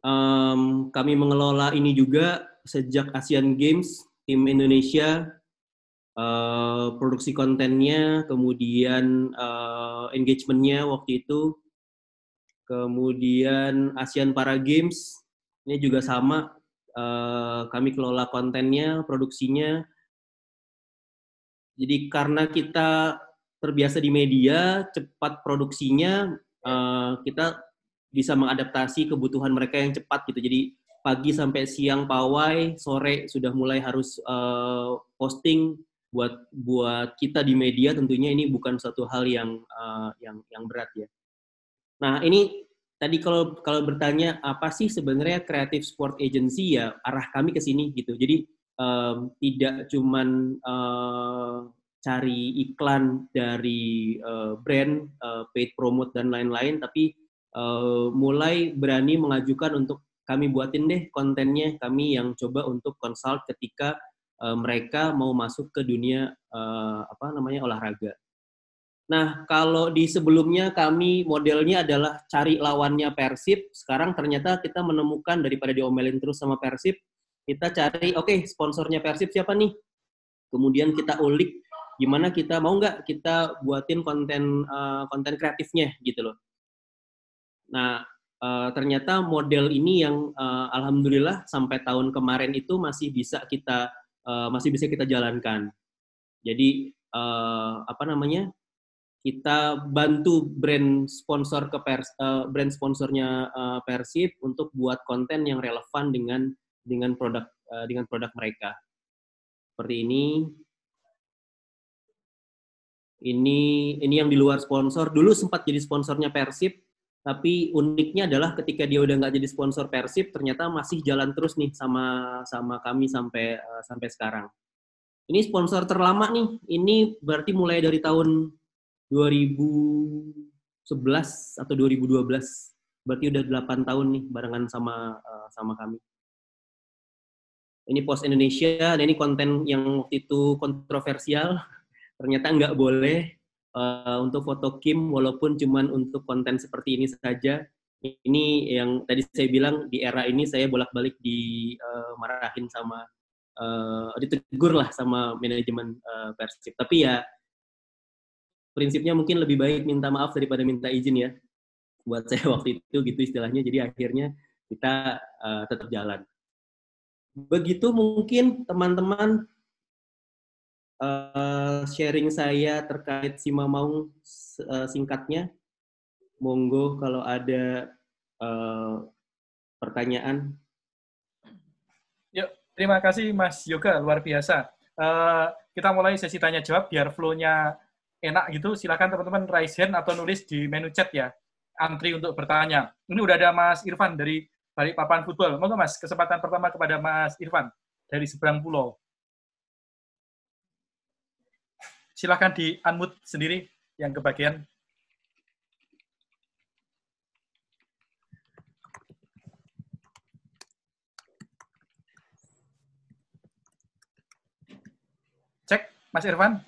Um, kami mengelola ini juga sejak Asian Games tim Indonesia uh, produksi kontennya, kemudian uh, engagementnya waktu itu, kemudian Asian Para Games ini juga sama. Uh, kami kelola kontennya, produksinya. Jadi karena kita terbiasa di media, cepat produksinya, kita bisa mengadaptasi kebutuhan mereka yang cepat gitu. Jadi pagi sampai siang pawai, sore sudah mulai harus uh, posting buat buat kita di media tentunya ini bukan satu hal yang uh, yang yang berat ya. Nah ini tadi kalau kalau bertanya apa sih sebenarnya creative sport agency ya arah kami ke sini gitu. Jadi um, tidak cuman uh, cari iklan dari uh, brand, uh, paid promote dan lain-lain, tapi uh, mulai berani mengajukan untuk kami buatin deh kontennya, kami yang coba untuk consult ketika uh, mereka mau masuk ke dunia uh, apa namanya olahraga. Nah, kalau di sebelumnya kami modelnya adalah cari lawannya Persib, sekarang ternyata kita menemukan daripada diomelin terus sama Persib, kita cari oke okay, sponsornya Persib siapa nih? Kemudian kita ulik gimana kita mau nggak kita buatin konten konten kreatifnya gitu loh. Nah uh, ternyata model ini yang uh, alhamdulillah sampai tahun kemarin itu masih bisa kita uh, masih bisa kita jalankan. Jadi apa namanya kita bantu brand sponsor ke pers, uh, brand sponsornya uh, Persib untuk buat konten yang relevan dengan dengan produk uh, dengan produk mereka. Seperti ini Ini ini yang di luar sponsor. Dulu sempat jadi sponsornya Persib, tapi uniknya adalah ketika dia udah nggak jadi sponsor Persib, ternyata masih jalan terus nih sama sama kami sampai uh, sampai sekarang. Ini sponsor terlama nih. Ini berarti mulai dari tahun 2011 atau 2012. Berarti udah 8 tahun nih barengan sama uh, sama kami. Ini Pos Indonesia dan ini konten yang waktu itu kontroversial. Ternyata nggak boleh uh, untuk foto Kim walaupun cuman untuk konten seperti ini saja. Ini yang tadi saya bilang di era ini saya bolak-balik dimarahin uh, sama uh, ditegur lah sama manajemen uh, Persib. Tapi ya prinsipnya mungkin lebih baik minta maaf daripada minta izin ya. Buat saya waktu itu gitu istilahnya. Jadi akhirnya kita uh, tetap jalan. Begitu mungkin teman-teman uh, sharing saya terkait Sima Maung uh, singkatnya. Monggo kalau ada uh, pertanyaan. Yuk, terima kasih Mas Yoga, luar biasa. Kita mulai sesi tanya jawab biar flow-nya enak gitu. Silakan teman-teman raise hand atau nulis di menu chat ya. Antri untuk bertanya. Ini udah ada Mas Irfan dari Balikpapan Football. Monggo Mas, kesempatan pertama kepada Mas Irfan dari seberang pulau. Silakan di unmute sendiri yang kebagian. Cek, Mas Irfan.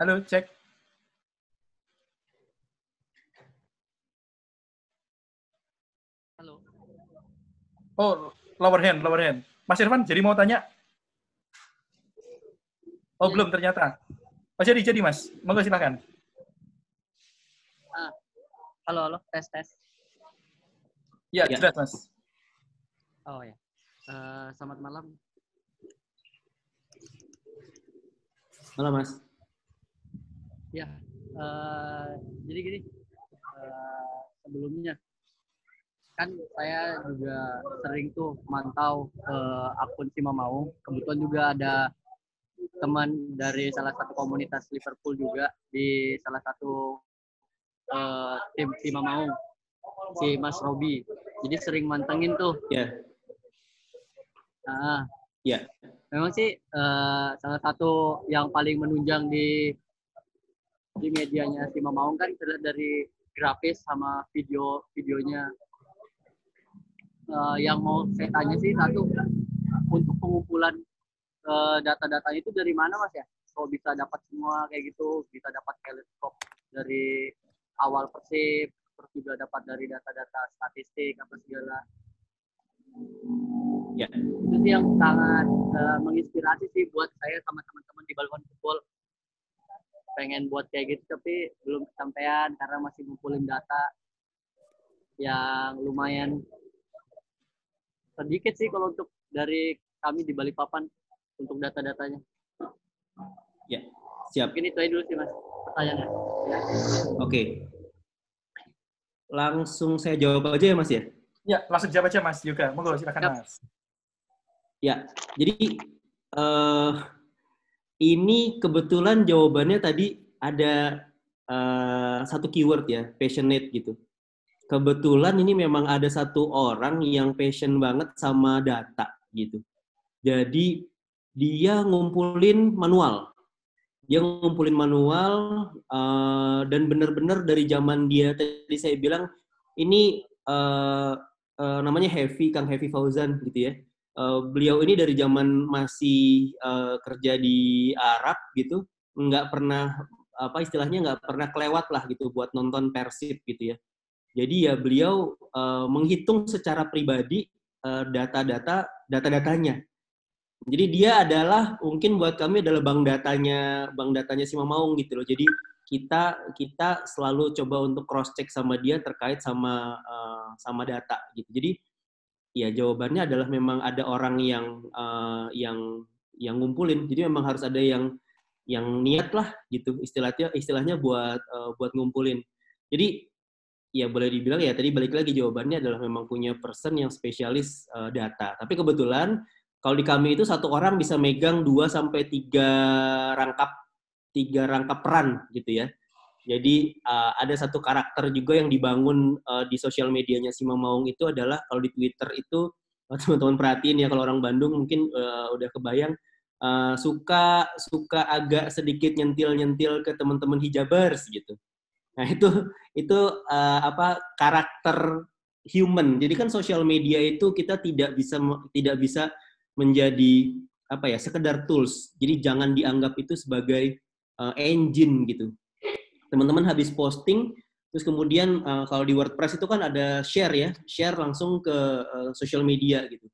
Halo, cek. Halo. Oh, lower hand, lower hand. Mas Irfan, jadi mau tanya, Oh, belum ternyata. Oh, jadi, jadi Mas. Monggo silakan. Ah. Halo, halo. Tes, tes. Ya, ya. jelas, Mas. Oh, ya. Uh, selamat malam. Halo, Mas. Ya. Uh, jadi gini, uh, sebelumnya kan saya juga sering tuh mantau uh, akun Sima Mau. Kebetulan juga ada teman dari salah satu komunitas Liverpool juga di salah satu uh, tim tim mau si Mas Robi. Jadi sering mantengin tuh. Iya. Yeah. Nah, Iya. Yeah. Memang sih uh, salah satu yang paling menunjang di di medianya si Mamaung kan terlihat dari grafis sama video videonya. Uh, yang mau saya tanya sih satu untuk pengumpulan uh, data-data itu dari mana mas ya? Kalau bisa dapat semua kayak gitu, bisa dapat teleskop dari awal persib, terus juga dapat dari data-data statistik apa segala. Ya. Itu sih yang sangat uh, menginspirasi sih buat saya sama teman-teman di balkon football. Pengen buat kayak gitu tapi belum kesampaian karena masih ngumpulin data yang lumayan sedikit sih kalau untuk dari kami di Balikpapan untuk data-datanya. Ya, siap. Mungkin itu aja dulu sih mas pertanyaannya. Ya. Oke. Langsung saya jawab aja ya mas ya? Ya, langsung jawab aja mas juga. Monggo silakan mas. Ya, jadi uh, ini kebetulan jawabannya tadi ada uh, satu keyword ya, passionate gitu. Kebetulan ini memang ada satu orang yang passion banget sama data gitu. Jadi dia ngumpulin manual. Dia ngumpulin manual uh, dan benar-benar dari zaman dia tadi saya bilang ini uh, uh, namanya Heavy Kang Heavy Fauzan gitu ya. Uh, beliau ini dari zaman masih uh, kerja di Arab gitu, nggak pernah apa istilahnya nggak pernah kelewat lah gitu buat nonton Persib gitu ya. Jadi ya beliau uh, menghitung secara pribadi data-data data-datanya jadi dia adalah mungkin buat kami adalah bank datanya bank datanya si Mamaung gitu loh. Jadi kita kita selalu coba untuk cross check sama dia terkait sama uh, sama data gitu. Jadi ya jawabannya adalah memang ada orang yang uh, yang yang ngumpulin. Jadi memang harus ada yang yang niat lah gitu istilahnya istilahnya buat uh, buat ngumpulin. Jadi ya boleh dibilang ya tadi balik lagi jawabannya adalah memang punya person yang spesialis uh, data. Tapi kebetulan kalau di kami itu satu orang bisa megang 2 sampai tiga rangkap tiga rangkap peran gitu ya. Jadi uh, ada satu karakter juga yang dibangun uh, di sosial medianya si Maung itu adalah kalau di Twitter itu teman-teman perhatiin ya kalau orang Bandung mungkin uh, udah kebayang uh, suka suka agak sedikit nyentil-nyentil ke teman-teman hijabers gitu. Nah itu itu uh, apa karakter human. Jadi kan sosial media itu kita tidak bisa tidak bisa menjadi apa ya sekedar tools. Jadi jangan dianggap itu sebagai uh, engine gitu. Teman-teman habis posting, terus kemudian uh, kalau di WordPress itu kan ada share ya, share langsung ke uh, social media gitu.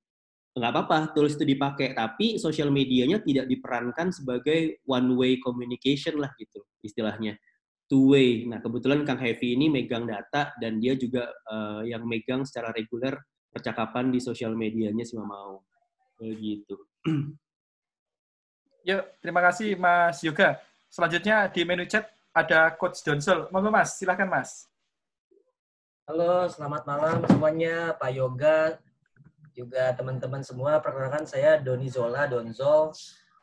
Nggak apa-apa, tools itu dipakai, tapi social medianya tidak diperankan sebagai one way communication lah gitu istilahnya. Two way. Nah kebetulan Kang Heavy ini megang data dan dia juga uh, yang megang secara reguler percakapan di sosial medianya si Mamau. Begitu. Yuk, terima kasih Mas Yoga. Selanjutnya di menu chat ada Coach Donsel. Monggo Mas, silahkan Mas. Halo, selamat malam semuanya, Pak Yoga, juga teman-teman semua. Perkenalkan saya Doni Zola, Donzol.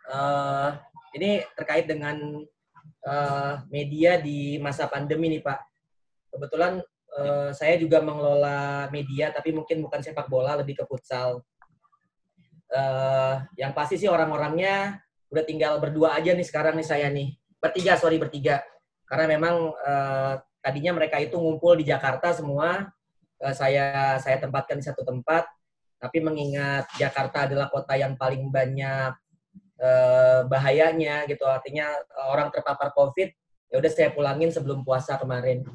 Uh, ini terkait dengan uh, media di masa pandemi nih Pak. Kebetulan uh, saya juga mengelola media, tapi mungkin bukan sepak bola, lebih ke futsal uh, yang pasti sih orang-orangnya udah tinggal berdua aja nih sekarang nih saya nih. Bertiga sorry bertiga. Karena memang uh, tadinya mereka itu ngumpul di Jakarta semua. Uh, saya saya tempatkan di satu tempat. Tapi mengingat Jakarta adalah kota yang paling banyak uh, bahayanya gitu. Artinya orang terpapar COVID ya udah saya pulangin sebelum puasa kemarin.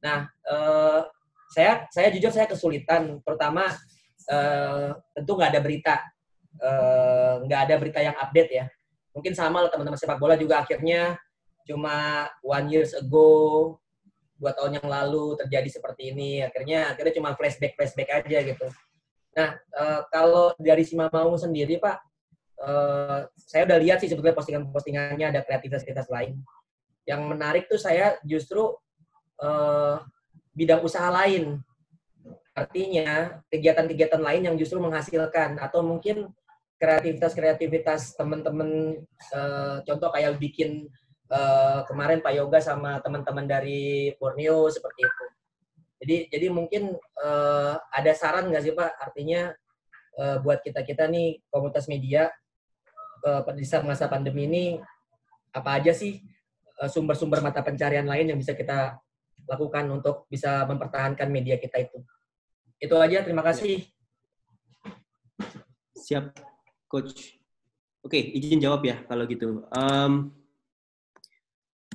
Nah uh, saya saya jujur saya kesulitan. Terutama uh, tentu nggak ada berita nggak uh, ada berita yang update ya. Mungkin sama lah teman-teman sepak bola juga akhirnya cuma one years ago, dua tahun yang lalu terjadi seperti ini. Akhirnya akhirnya cuma flashback flashback aja gitu. Nah uh, kalau dari si Mamau sendiri Pak, uh, saya udah lihat sih sebetulnya postingan-postingannya ada kreativitas-kreativitas lain. Yang menarik tuh saya justru uh, bidang usaha lain. Artinya kegiatan-kegiatan lain yang justru menghasilkan atau mungkin kreativitas-kreativitas teman-teman uh, contoh kayak bikin uh, kemarin Pak Yoga sama teman-teman dari Borneo seperti itu. Jadi jadi mungkin uh, ada saran nggak sih Pak? Artinya uh, buat kita kita nih komunitas media uh, saat masa pandemi ini apa aja sih sumber-sumber uh, mata pencarian lain yang bisa kita lakukan untuk bisa mempertahankan media kita itu. Itu aja. Terima kasih. Siap. Coach. Oke, okay, izin jawab ya kalau gitu. Um,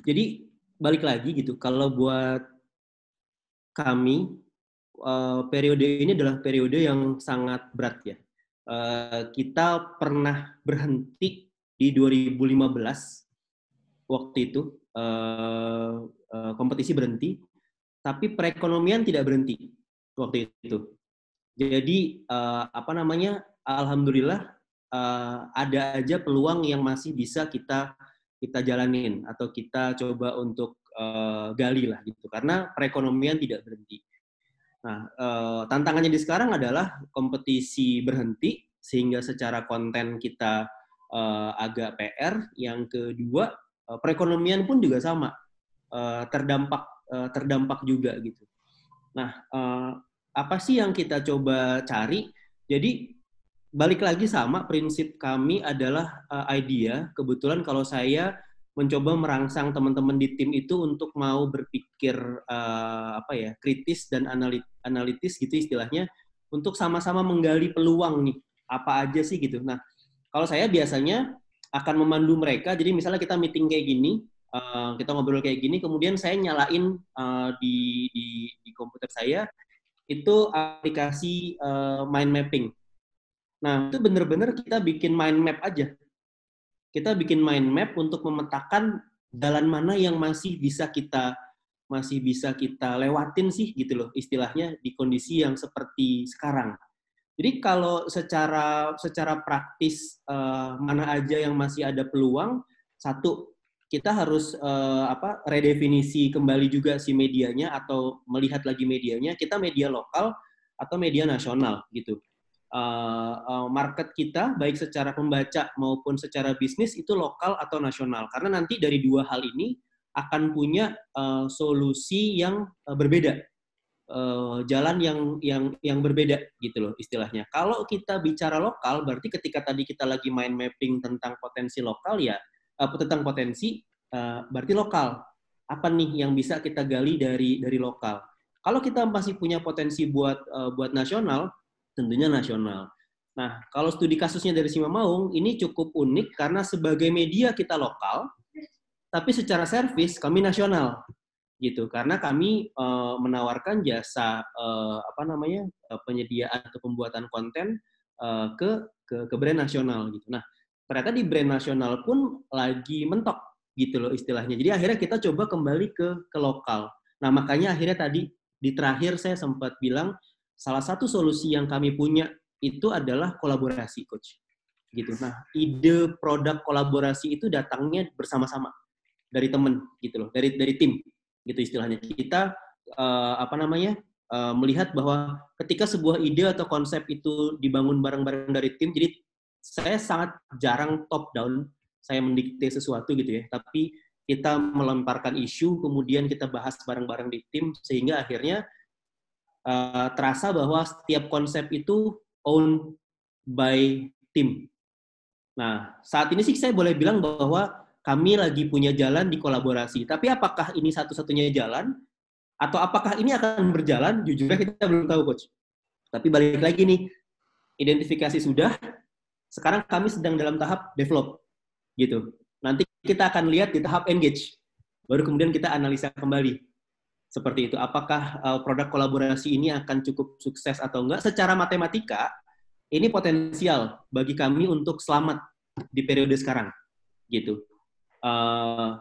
jadi balik lagi gitu, kalau buat kami uh, periode ini adalah periode yang sangat berat ya. Uh, kita pernah berhenti di 2015 waktu itu uh, uh, kompetisi berhenti, tapi perekonomian tidak berhenti waktu itu. Jadi uh, apa namanya? Alhamdulillah uh, ada aja peluang yang masih bisa kita kita jalanin atau kita coba untuk uh, gali lah gitu karena perekonomian tidak berhenti. Nah, uh, tantangannya di sekarang adalah kompetisi berhenti sehingga secara konten kita uh, agak PR. Yang kedua, uh, perekonomian pun juga sama uh, terdampak uh, terdampak juga gitu. Nah, uh, apa sih yang kita coba cari? Jadi balik lagi sama prinsip kami adalah uh, idea. Kebetulan kalau saya mencoba merangsang teman-teman di tim itu untuk mau berpikir uh, apa ya kritis dan analit analitis gitu istilahnya untuk sama-sama menggali peluang nih apa aja sih gitu. Nah kalau saya biasanya akan memandu mereka. Jadi misalnya kita meeting kayak gini, uh, kita ngobrol kayak gini, kemudian saya nyalain uh, di, di di komputer saya itu aplikasi uh, mind mapping. Nah, itu benar-benar kita bikin mind map aja. Kita bikin mind map untuk memetakan jalan mana yang masih bisa kita masih bisa kita lewatin sih gitu loh istilahnya di kondisi yang seperti sekarang. Jadi kalau secara secara praktis uh, mana aja yang masih ada peluang, satu kita harus uh, apa redefinisi kembali juga si medianya atau melihat lagi medianya kita media lokal atau media nasional gitu uh, uh, market kita baik secara pembaca maupun secara bisnis itu lokal atau nasional. Karena nanti dari dua hal ini akan punya uh, solusi yang uh, berbeda. Uh, jalan yang yang yang berbeda gitu loh istilahnya. Kalau kita bicara lokal berarti ketika tadi kita lagi main mapping tentang potensi lokal ya uh, tentang potensi uh, berarti lokal. Apa nih yang bisa kita gali dari dari lokal? Kalau kita masih punya potensi buat uh, buat nasional tentunya nasional. Nah, kalau studi kasusnya dari Sima Maung, ini cukup unik karena sebagai media kita lokal, tapi secara servis kami nasional, gitu. Karena kami e, menawarkan jasa e, apa namanya e, penyediaan atau pembuatan konten e, ke, ke ke brand nasional, gitu. Nah, ternyata di brand nasional pun lagi mentok, gitu loh istilahnya. Jadi akhirnya kita coba kembali ke ke lokal. Nah, makanya akhirnya tadi di terakhir saya sempat bilang salah satu solusi yang kami punya itu adalah kolaborasi, coach. Gitu. Nah, ide produk kolaborasi itu datangnya bersama-sama dari temen, gitu loh, dari dari tim, gitu istilahnya. Kita uh, apa namanya uh, melihat bahwa ketika sebuah ide atau konsep itu dibangun bareng-bareng dari tim, jadi saya sangat jarang top down, saya mendikte sesuatu gitu ya, tapi kita melemparkan isu, kemudian kita bahas bareng-bareng di tim, sehingga akhirnya uh, terasa bahwa setiap konsep itu owned by team. Nah, saat ini sih saya boleh bilang bahwa kami lagi punya jalan di kolaborasi. Tapi apakah ini satu-satunya jalan? Atau apakah ini akan berjalan? Jujur kita belum tahu, Coach. Tapi balik lagi nih, identifikasi sudah, sekarang kami sedang dalam tahap develop. gitu. Nanti kita akan lihat di tahap engage. Baru kemudian kita analisa kembali seperti itu. Apakah uh, produk kolaborasi ini akan cukup sukses atau enggak? Secara matematika, ini potensial bagi kami untuk selamat di periode sekarang, gitu. Uh,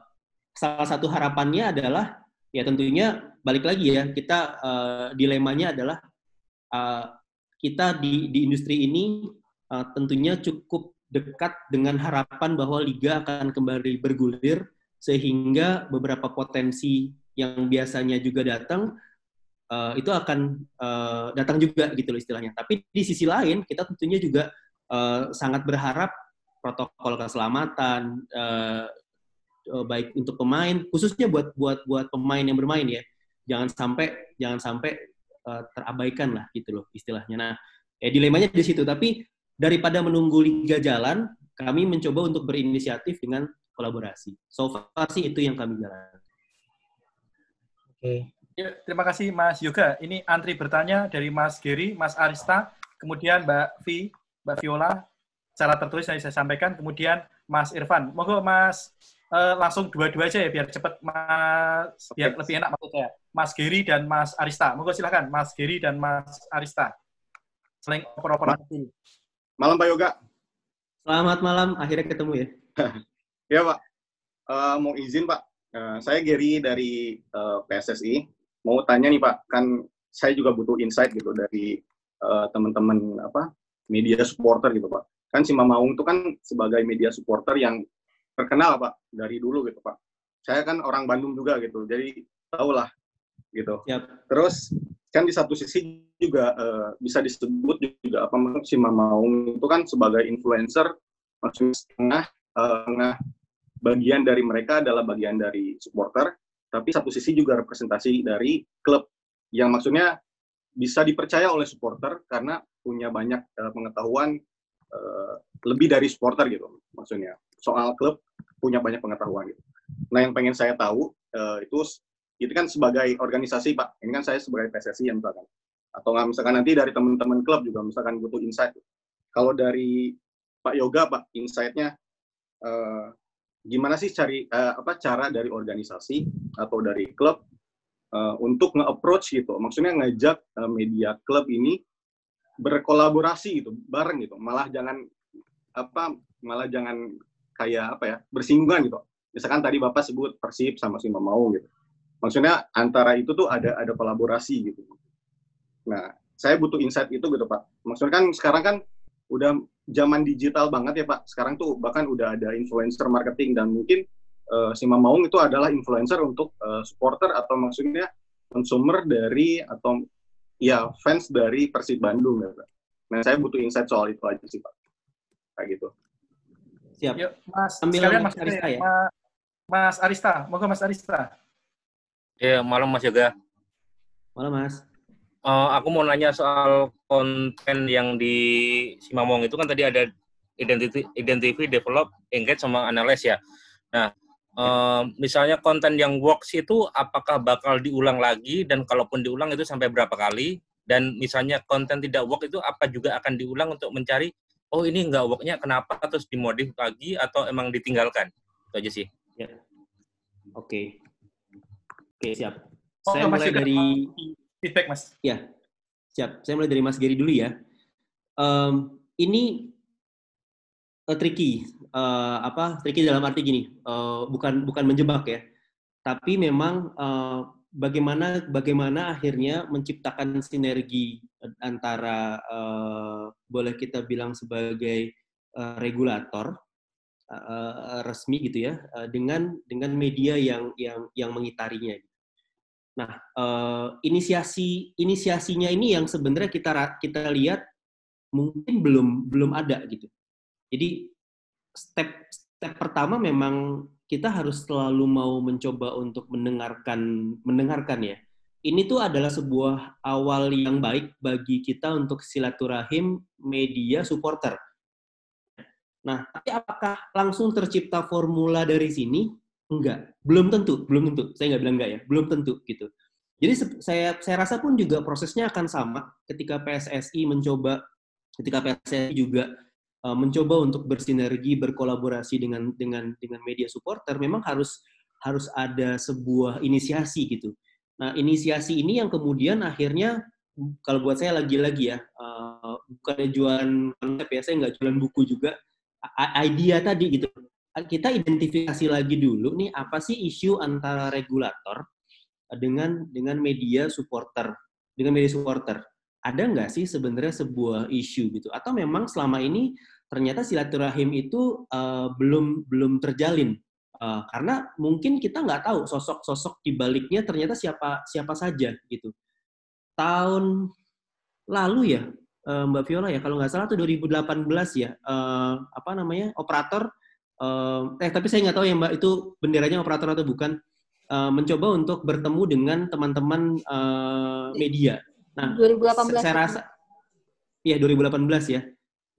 salah satu harapannya adalah ya tentunya balik lagi ya kita uh, dilemanya adalah uh, kita di di industri ini uh, tentunya cukup dekat dengan harapan bahwa liga akan kembali bergulir sehingga beberapa potensi yang biasanya juga datang uh, itu akan uh, datang juga gitu loh istilahnya. Tapi di sisi lain kita tentunya juga uh, sangat berharap protokol keselamatan uh, baik untuk pemain khususnya buat buat buat pemain yang bermain ya. Jangan sampai jangan sampai uh, terabaikan lah gitu loh istilahnya. Nah, ya dilemanya di situ tapi daripada menunggu liga jalan, kami mencoba untuk berinisiatif dengan kolaborasi. So far sih itu yang kami jalankan. Oke. Ya, terima kasih Mas Yoga. Ini antri bertanya dari Mas Geri, Mas Arista, kemudian Mbak Vi, Mbak Viola, secara tertulis yang saya sampaikan, kemudian Mas Irfan. Monggo Mas eh, langsung dua-dua aja ya biar cepat Mas biar lebih enak maksud saya. Mas Geri dan Mas Arista. Monggo silakan Mas Geri dan Mas Arista. Selain oper-oper Malam Pak Yoga. Selamat malam, akhirnya ketemu ya. ya Pak, uh, mau izin Pak, Eh, saya Gary dari uh, eh, PSSI. Mau tanya nih Pak, kan saya juga butuh insight gitu dari uh, teman-teman apa media supporter gitu Pak. Kan si Maung itu kan sebagai media supporter yang terkenal Pak dari dulu gitu Pak. Saya kan orang Bandung juga gitu, jadi tau lah gitu. Yep. Terus kan di satu sisi juga uh, bisa disebut juga apa si Maung itu kan sebagai influencer maksudnya setengah uh, bagian dari mereka adalah bagian dari supporter, tapi satu sisi juga representasi dari klub yang maksudnya bisa dipercaya oleh supporter karena punya banyak uh, pengetahuan uh, lebih dari supporter gitu maksudnya soal klub punya banyak pengetahuan gitu. Nah yang pengen saya tahu uh, itu itu kan sebagai organisasi pak ini kan saya sebagai PSSI yang misalkan atau nggak misalkan nanti dari teman-teman klub juga misalkan butuh insight. Kalau dari Pak Yoga pak insightnya uh, gimana sih cari uh, apa cara dari organisasi atau dari klub uh, untuk nge-approach gitu. Maksudnya ngajak uh, media klub ini berkolaborasi gitu, bareng gitu. Malah jangan apa malah jangan kayak apa ya, bersinggungan gitu. Misalkan tadi Bapak sebut Persib sama Sima Mau gitu. Maksudnya antara itu tuh ada ada kolaborasi gitu. Nah, saya butuh insight itu gitu, Pak. Maksudnya kan sekarang kan udah zaman digital banget ya Pak. Sekarang tuh bahkan udah ada influencer marketing dan mungkin uh, si Maung itu adalah influencer untuk uh, supporter atau maksudnya consumer dari atau ya fans dari Persib Bandung ya Pak. Nah, saya butuh insight soal itu aja sih, Pak. Kayak gitu. Siap. Yuk, Mas, Ambil sekalian Mas Mas Arista ya. Ma- Mas Arista, moga Mas Arista. Ya, malam Mas Yoga. Malam Mas. Eh, aku mau nanya soal konten yang di Simamong itu kan tadi ada identity, identify, develop, engage, sama analyze ya. Nah, eh, misalnya konten yang works itu apakah bakal diulang lagi dan kalaupun diulang itu sampai berapa kali? Dan misalnya konten tidak work itu apa juga akan diulang untuk mencari oh ini nggak worknya kenapa terus dimodif lagi atau emang ditinggalkan? Itu aja sih. Oke. Oke, siap. Oh, Saya mulai dari feedback Mas. Ya, siap. Saya mulai dari Mas Gary dulu ya. Em, ini eh, tricky, Eh, apa? Tricky dalam arti gini, eh, bukan bukan menjebak ya, tapi memang eh, bagaimana bagaimana akhirnya menciptakan sinergi antara eh, boleh kita bilang sebagai eh, regulator eh, resmi gitu ya, eh, dengan dengan media yang yang yang mengitarinya. Nah, eh, inisiasi inisiasinya ini yang sebenarnya kita kita lihat mungkin belum belum ada gitu. Jadi step step pertama memang kita harus selalu mau mencoba untuk mendengarkan mendengarkan ya. Ini tuh adalah sebuah awal yang baik bagi kita untuk silaturahim media supporter. Nah, tapi apakah langsung tercipta formula dari sini? Enggak, belum tentu, belum tentu. Saya nggak bilang enggak ya, belum tentu gitu. Jadi saya saya rasa pun juga prosesnya akan sama ketika PSSI mencoba, ketika PSSI juga uh, mencoba untuk bersinergi, berkolaborasi dengan dengan dengan media supporter, memang harus harus ada sebuah inisiasi gitu. Nah, inisiasi ini yang kemudian akhirnya kalau buat saya lagi-lagi ya, uh, bukannya jualan konsep ya, saya nggak jualan buku juga, idea tadi gitu. Kita identifikasi lagi dulu nih apa sih isu antara regulator dengan dengan media supporter, dengan media supporter. Ada nggak sih sebenarnya sebuah isu gitu? Atau memang selama ini ternyata silaturahim itu uh, belum belum terjalin Uh, karena mungkin kita nggak tahu sosok-sosok di baliknya ternyata siapa siapa saja gitu. Tahun lalu ya uh, Mbak Viola ya kalau nggak salah tuh 2018 ya uh, apa namanya operator uh, eh tapi saya nggak tahu ya Mbak itu benderanya operator atau bukan uh, mencoba untuk bertemu dengan teman-teman uh, media. Nah 2018 saya rasa ya 2018 ya.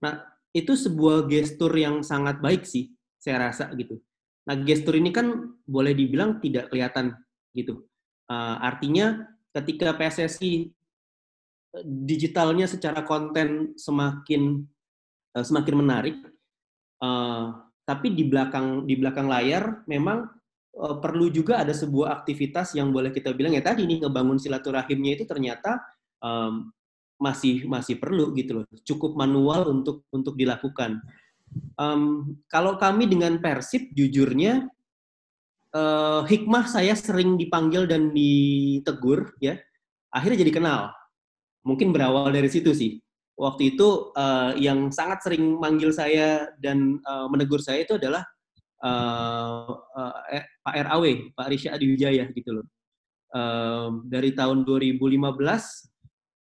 Nah itu sebuah gestur yang sangat baik sih saya rasa gitu. Nah, gestur ini kan boleh dibilang tidak kelihatan gitu. Uh, artinya ketika PSSI digitalnya secara konten semakin uh, semakin menarik, uh, tapi di belakang di belakang layar memang uh, perlu juga ada sebuah aktivitas yang boleh kita bilang ya tadi nih ngebangun silaturahimnya itu ternyata um, masih masih perlu gitu loh. Cukup manual untuk untuk dilakukan. Um, kalau kami dengan Persib, jujurnya uh, hikmah saya sering dipanggil dan ditegur, ya. Akhirnya jadi kenal. Mungkin berawal dari situ sih. Waktu itu uh, yang sangat sering manggil saya dan uh, menegur saya itu adalah uh, uh, Pak RAW, Pak Risha Adiwijaya gitu loh. Um, dari tahun 2015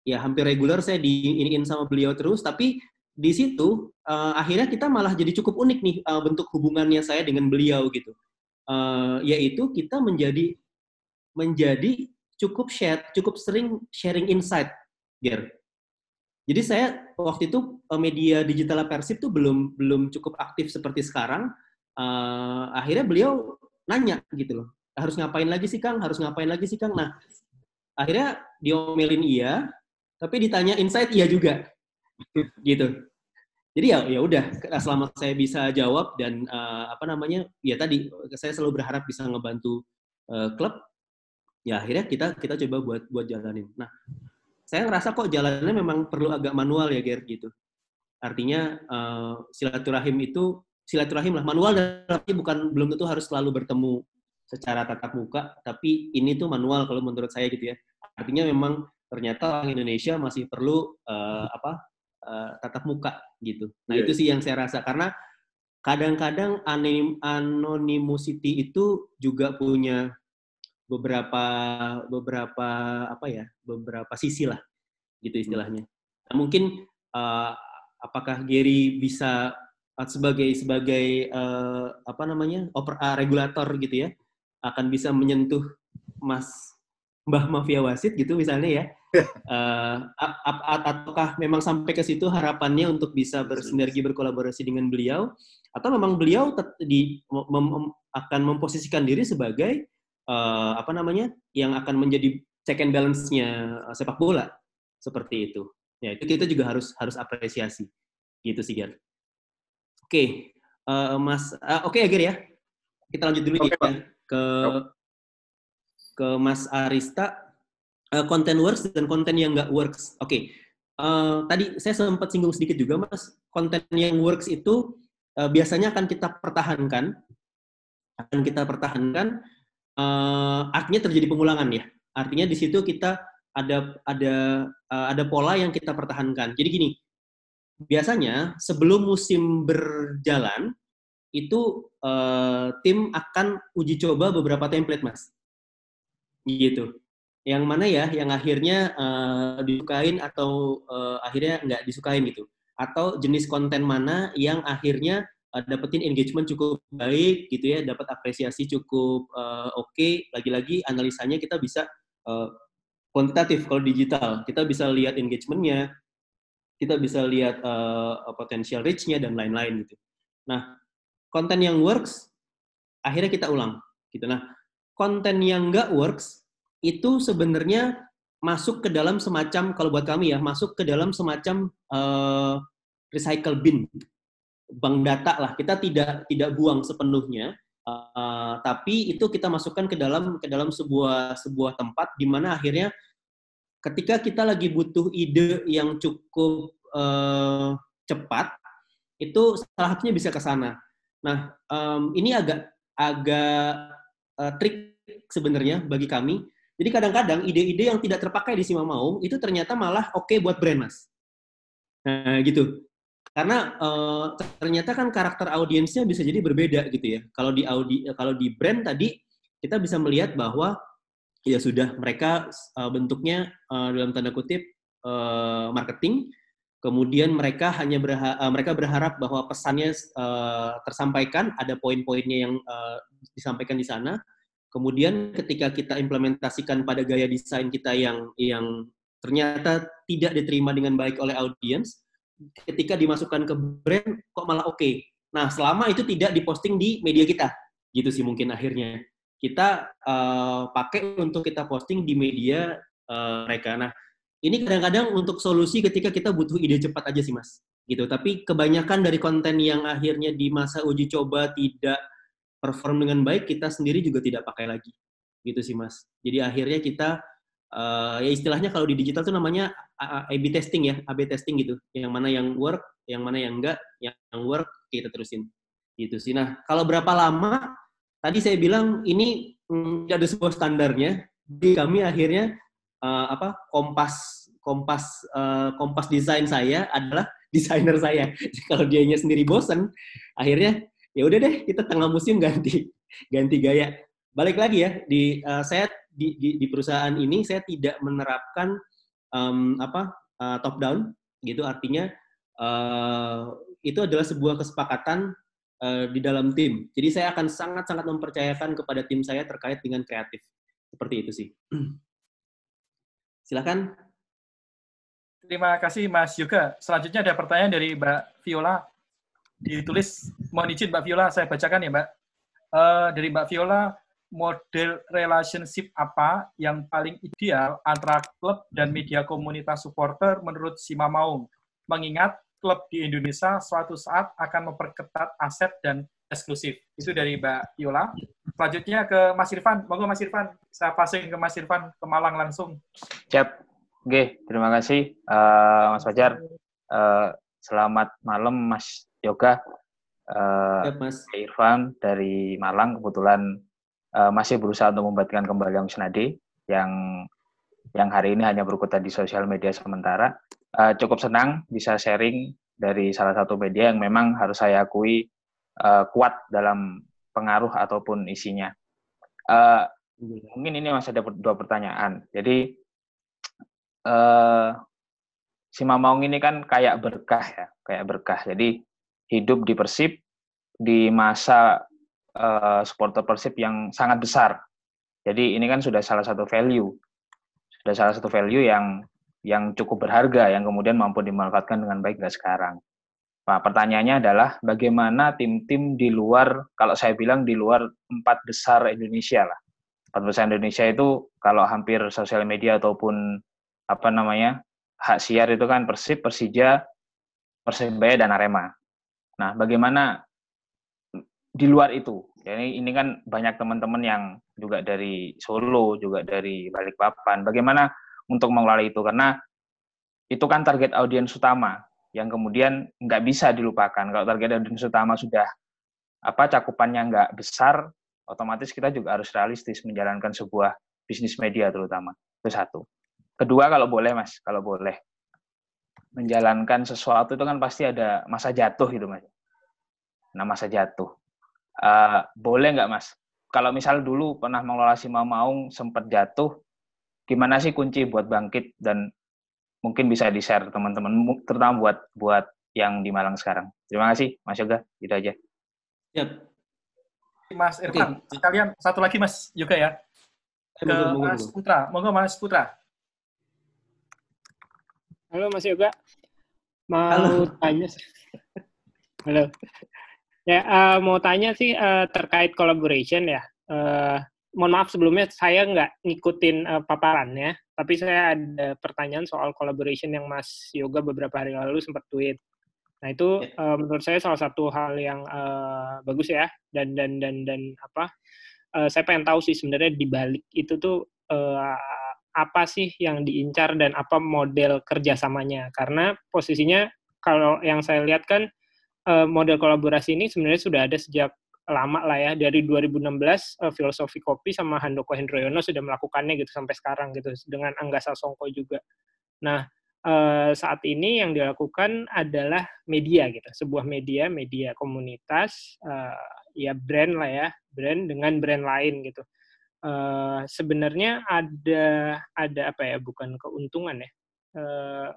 ya hampir reguler saya diiniin sama beliau terus, tapi di situ uh, akhirnya kita malah jadi cukup unik nih uh, bentuk hubungannya saya dengan beliau gitu uh, yaitu kita menjadi menjadi cukup share cukup sering sharing insight Ger. Jadi saya waktu itu uh, media digital Persib tuh belum belum cukup aktif seperti sekarang uh, akhirnya beliau nanya gitu loh harus ngapain lagi sih Kang harus ngapain lagi sih Kang nah akhirnya diomelin iya tapi ditanya insight iya juga gitu. Jadi ya ya udah selama saya bisa jawab dan uh, apa namanya ya tadi saya selalu berharap bisa ngebantu uh, klub ya akhirnya kita kita coba buat buat jalanin. Nah saya ngerasa kok jalannya memang perlu agak manual ya Ger gitu. Artinya uh, silaturahim itu silaturahim lah manual tapi bukan belum tentu harus selalu bertemu secara tatap muka tapi ini tuh manual kalau menurut saya gitu ya. Artinya memang ternyata orang Indonesia masih perlu uh, apa uh, tatap muka gitu. Nah, Iya, itu sih yang saya rasa karena kadang-kadang anonim anonymity itu juga punya beberapa beberapa apa ya? beberapa sisi lah gitu istilahnya. Nah, mungkin uh, apakah Gary bisa uh, sebagai sebagai uh, apa namanya oper, uh, regulator gitu ya akan bisa menyentuh Mas Mbah Mafia Wasit gitu misalnya ya uh, ataukah memang sampai ke situ harapannya untuk bisa bersinergi berkolaborasi dengan beliau atau memang beliau di, mem, akan memposisikan diri sebagai uh, apa namanya yang akan menjadi check and balance-nya sepak bola seperti itu. Ya, itu kita juga harus harus apresiasi. Gitu sih, Ger. Oke, okay. uh, eh, Mas uh, oke okay, ya, ya. Kita lanjut dulu okay, ya ke ke Mas Arista uh, content works dan konten yang nggak works. Oke. Okay. Uh, tadi saya sempat singgung sedikit juga, Mas. Konten yang works itu uh, biasanya akan kita pertahankan akan kita pertahankan uh, artinya terjadi pengulangan ya Artinya di situ kita ada ada uh, ada pola yang kita pertahankan. Jadi gini, biasanya sebelum musim berjalan itu uh, tim akan uji coba beberapa template, Mas. Gitu. Yang mana ya yang akhirnya uh, disukain atau uh, akhirnya nggak disukain gitu. Atau jenis konten mana yang akhirnya uh, dapetin engagement cukup baik gitu ya, dapat apresiasi cukup uh, oke. Okay. Lagi-lagi analisanya kita bisa uh, kuantitatif kalau digital kita bisa lihat engagementnya kita bisa lihat uh, potential reach-nya dan lain-lain gitu nah konten yang works akhirnya kita ulang gitu nah konten yang nggak works itu sebenarnya masuk ke dalam semacam kalau buat kami ya masuk ke dalam semacam uh, recycle bin bank data lah kita tidak tidak buang sepenuhnya Uh, tapi itu kita masukkan ke dalam ke dalam sebuah sebuah tempat di mana akhirnya ketika kita lagi butuh ide yang cukup uh, cepat itu salah satunya bisa ke sana. Nah um, ini agak agak uh, trik sebenarnya bagi kami. Jadi kadang-kadang ide-ide yang tidak terpakai di Simamaung itu ternyata malah oke okay buat brand mas. Nah gitu. Karena uh, ternyata kan karakter audiensnya bisa jadi berbeda gitu ya. Kalau di audi kalau di brand tadi kita bisa melihat bahwa ya sudah mereka uh, bentuknya uh, dalam tanda kutip uh, marketing, kemudian mereka hanya berha mereka berharap bahwa pesannya uh, tersampaikan, ada poin-poinnya yang uh, disampaikan di sana. Kemudian ketika kita implementasikan pada gaya desain kita yang yang ternyata tidak diterima dengan baik oleh audiens, ketika dimasukkan ke brand kok malah oke. Okay. Nah, selama itu tidak diposting di media kita, gitu sih mungkin akhirnya kita uh, pakai untuk kita posting di media uh, mereka. Nah, ini kadang-kadang untuk solusi ketika kita butuh ide cepat aja sih mas, gitu. Tapi kebanyakan dari konten yang akhirnya di masa uji coba tidak perform dengan baik, kita sendiri juga tidak pakai lagi, gitu sih mas. Jadi akhirnya kita uh, ya istilahnya kalau di digital tuh namanya A/B testing ya, A/B testing gitu. Yang mana yang work, yang mana yang enggak, yang work kita terusin. Gitu sih. Nah, kalau berapa lama? Tadi saya bilang ini mm, ada sebuah standarnya. Di kami akhirnya uh, apa? Kompas kompas uh, kompas desain saya adalah desainer saya. kalau dianya sendiri bosen, akhirnya ya udah deh kita tengah musim ganti ganti gaya. Balik lagi ya di uh, saya di, di, di perusahaan ini saya tidak menerapkan um, apa uh, top down gitu artinya uh, itu adalah sebuah kesepakatan uh, di dalam tim. Jadi saya akan sangat-sangat mempercayakan kepada tim saya terkait dengan kreatif. Seperti itu sih. Silakan. Terima kasih Mas Yoga. Selanjutnya ada pertanyaan dari Mbak Viola. Ditulis, mohon izin Mbak Viola, saya bacakan ya Mbak. Uh, dari Mbak Viola, model relationship apa yang paling ideal antara klub dan media komunitas supporter menurut Sima Maung? Mengingat klub di Indonesia suatu saat akan memperketat aset dan eksklusif. Itu dari Mbak Viola. Selanjutnya ke Mas Irfan. Monggo Mas Irfan, saya passing ke Mas Irfan ke Malang langsung. Siap. Oke, terima kasih uh, Mas Fajar. Uh, selamat malam Mas Yoga. Uh, Siap, Mas. Irfan dari Malang kebetulan uh, masih berusaha untuk membuatkan kembali yang Senadi yang yang hari ini hanya berkutat di sosial media sementara. Uh, cukup senang bisa sharing dari salah satu media yang memang harus saya akui uh, kuat dalam pengaruh ataupun isinya. Uh, mungkin ini masih ada dua pertanyaan. Jadi uh, Simamaung ini kan kayak berkah ya, kayak berkah. Jadi hidup di Persib di masa uh, supporter Persib yang sangat besar. Jadi ini kan sudah salah satu value, sudah salah satu value yang yang cukup berharga yang kemudian mampu dimanfaatkan dengan baik dari sekarang. Nah, pertanyaannya adalah bagaimana tim-tim di luar, kalau saya bilang di luar empat besar Indonesia lah. Empat besar Indonesia itu kalau hampir sosial media ataupun apa namanya hak siar itu kan Persib, Persija, Persebaya dan Arema. Nah, bagaimana di luar itu? Jadi ini kan banyak teman-teman yang juga dari Solo, juga dari Balikpapan. Bagaimana untuk mengelola itu? Karena itu kan target audiens utama yang kemudian nggak bisa dilupakan. Kalau target audiens utama sudah apa cakupannya nggak besar, otomatis kita juga harus realistis menjalankan sebuah bisnis media terutama. Itu satu. Kedua kalau boleh mas, kalau boleh menjalankan sesuatu itu kan pasti ada masa jatuh gitu mas. Nah masa jatuh, uh, boleh nggak mas? Kalau misal dulu pernah mengelola si Maung sempat jatuh, gimana sih kunci buat bangkit dan mungkin bisa di share teman-teman, terutama buat buat yang di Malang sekarang. Terima kasih Mas Yoga, gitu aja. Siap. Mas Irfan, okay. sekalian satu lagi Mas Yoga ya. Ke Mas Putra, monggo Mas Putra. Halo Mas Yoga. Mau Halo. tanya Halo. Ya, uh, mau tanya sih uh, terkait collaboration ya. Uh, mohon maaf sebelumnya saya nggak ngikutin uh, paparannya, tapi saya ada pertanyaan soal collaboration yang Mas Yoga beberapa hari lalu sempat tweet. Nah itu uh, menurut saya salah satu hal yang uh, bagus ya dan dan dan dan apa? Uh, saya pengen tahu sih sebenarnya di balik itu tuh uh, apa sih yang diincar dan apa model kerjasamanya. Karena posisinya kalau yang saya lihat kan eh, model kolaborasi ini sebenarnya sudah ada sejak lama lah ya. Dari 2016 uh, filosofi kopi sama Handoko Hendroyono sudah melakukannya gitu sampai sekarang gitu dengan Angga Sasongko juga. Nah uh, saat ini yang dilakukan adalah media gitu sebuah media media komunitas uh, ya brand lah ya brand dengan brand lain gitu. Uh, sebenarnya ada ada apa ya bukan keuntungan ya. Uh,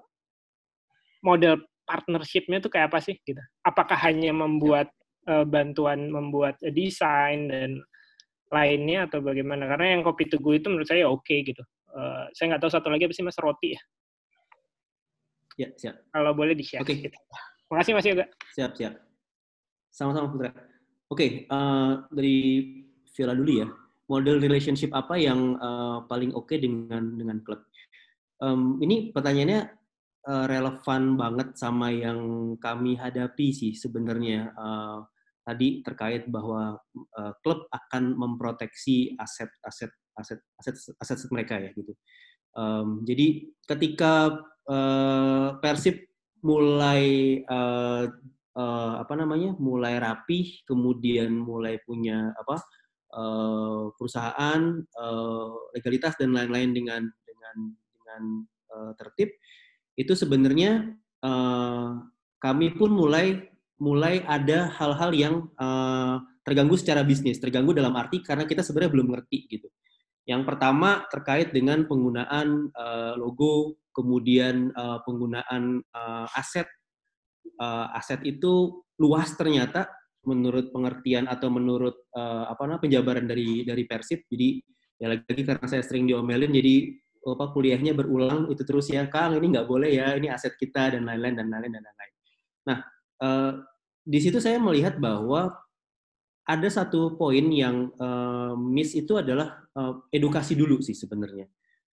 model partnershipnya tuh kayak apa sih gitu? Apakah hanya membuat uh, bantuan membuat desain dan lainnya atau bagaimana? Karena yang kopi teguh itu menurut saya oke okay, gitu. Uh, saya nggak tahu satu lagi apa sih mas? Roti ya? Ya siap. Kalau boleh di share oke. okay. gitu. makasih mas Yoga. Siap siap. Sama-sama Putra. Oke okay, uh, dari Viola dulu ya. Model relationship apa yang uh, paling oke okay dengan dengan klub? Um, ini pertanyaannya uh, relevan banget sama yang kami hadapi sih sebenarnya. Uh, tadi terkait bahwa uh, klub akan memproteksi aset aset aset aset mereka ya gitu. Um, jadi ketika uh, Persib mulai uh, uh, apa namanya mulai rapi, kemudian mulai punya apa uh, perusahaan, uh, legalitas dan lain-lain dengan dengan dengan uh, tertib, itu sebenarnya uh, kami pun mulai mulai ada hal-hal yang uh, terganggu secara bisnis, terganggu dalam arti karena kita sebenarnya belum ngerti gitu. Yang pertama terkait dengan penggunaan uh, logo, kemudian uh, penggunaan uh, aset. Uh, aset itu luas ternyata menurut pengertian atau menurut uh, apa namanya penjabaran dari dari Persib. Jadi ya lagi karena saya sering diomelin jadi apa kuliahnya berulang itu terus ya Kang ini nggak boleh ya ini aset kita dan lain-lain dan lain-lain dan lain-lain. Nah uh, di situ saya melihat bahwa ada satu poin yang uh, miss itu adalah uh, edukasi dulu sih sebenarnya.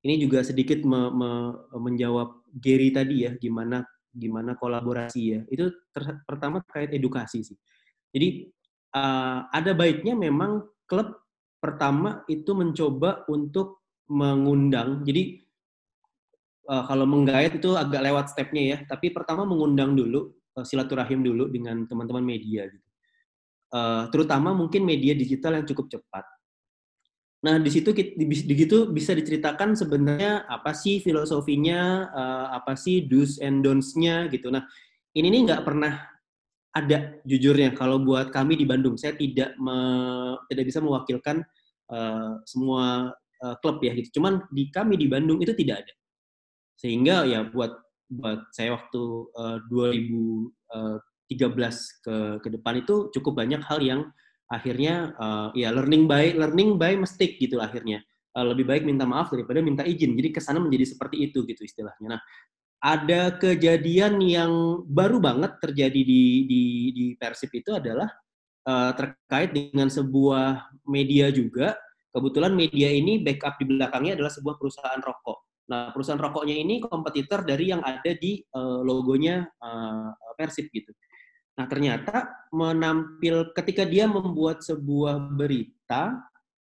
Ini juga sedikit me, me, menjawab Gary tadi ya gimana gimana kolaborasi ya. Itu ter, pertama terkait edukasi sih. Jadi uh, ada baiknya memang klub pertama itu mencoba untuk mengundang. Jadi uh, kalau menggait itu agak lewat stepnya ya. Tapi pertama mengundang dulu uh, silaturahim dulu dengan teman-teman media gitu. Uh, terutama mungkin media digital yang cukup cepat. Nah, di situ di situ bisa diceritakan sebenarnya apa sih filosofinya, uh, apa sih do's and don'ts-nya gitu. Nah, ini nih nggak pernah ada jujurnya kalau buat kami di Bandung saya tidak me, tidak bisa mewakilkan uh, semua uh, klub ya gitu. Cuman di kami di Bandung itu tidak ada. Sehingga ya buat buat saya waktu uh, 2013 ke ke depan itu cukup banyak hal yang akhirnya uh, ya learning by learning by mistake gitu akhirnya uh, lebih baik minta maaf daripada minta izin jadi ke sana menjadi seperti itu gitu istilahnya nah ada kejadian yang baru banget terjadi di di di Persib itu adalah uh, terkait dengan sebuah media juga kebetulan media ini backup di belakangnya adalah sebuah perusahaan rokok Nah, perusahaan rokoknya ini kompetitor dari yang ada di uh, logonya uh, Persib gitu. Nah, ternyata menampil ketika dia membuat sebuah berita,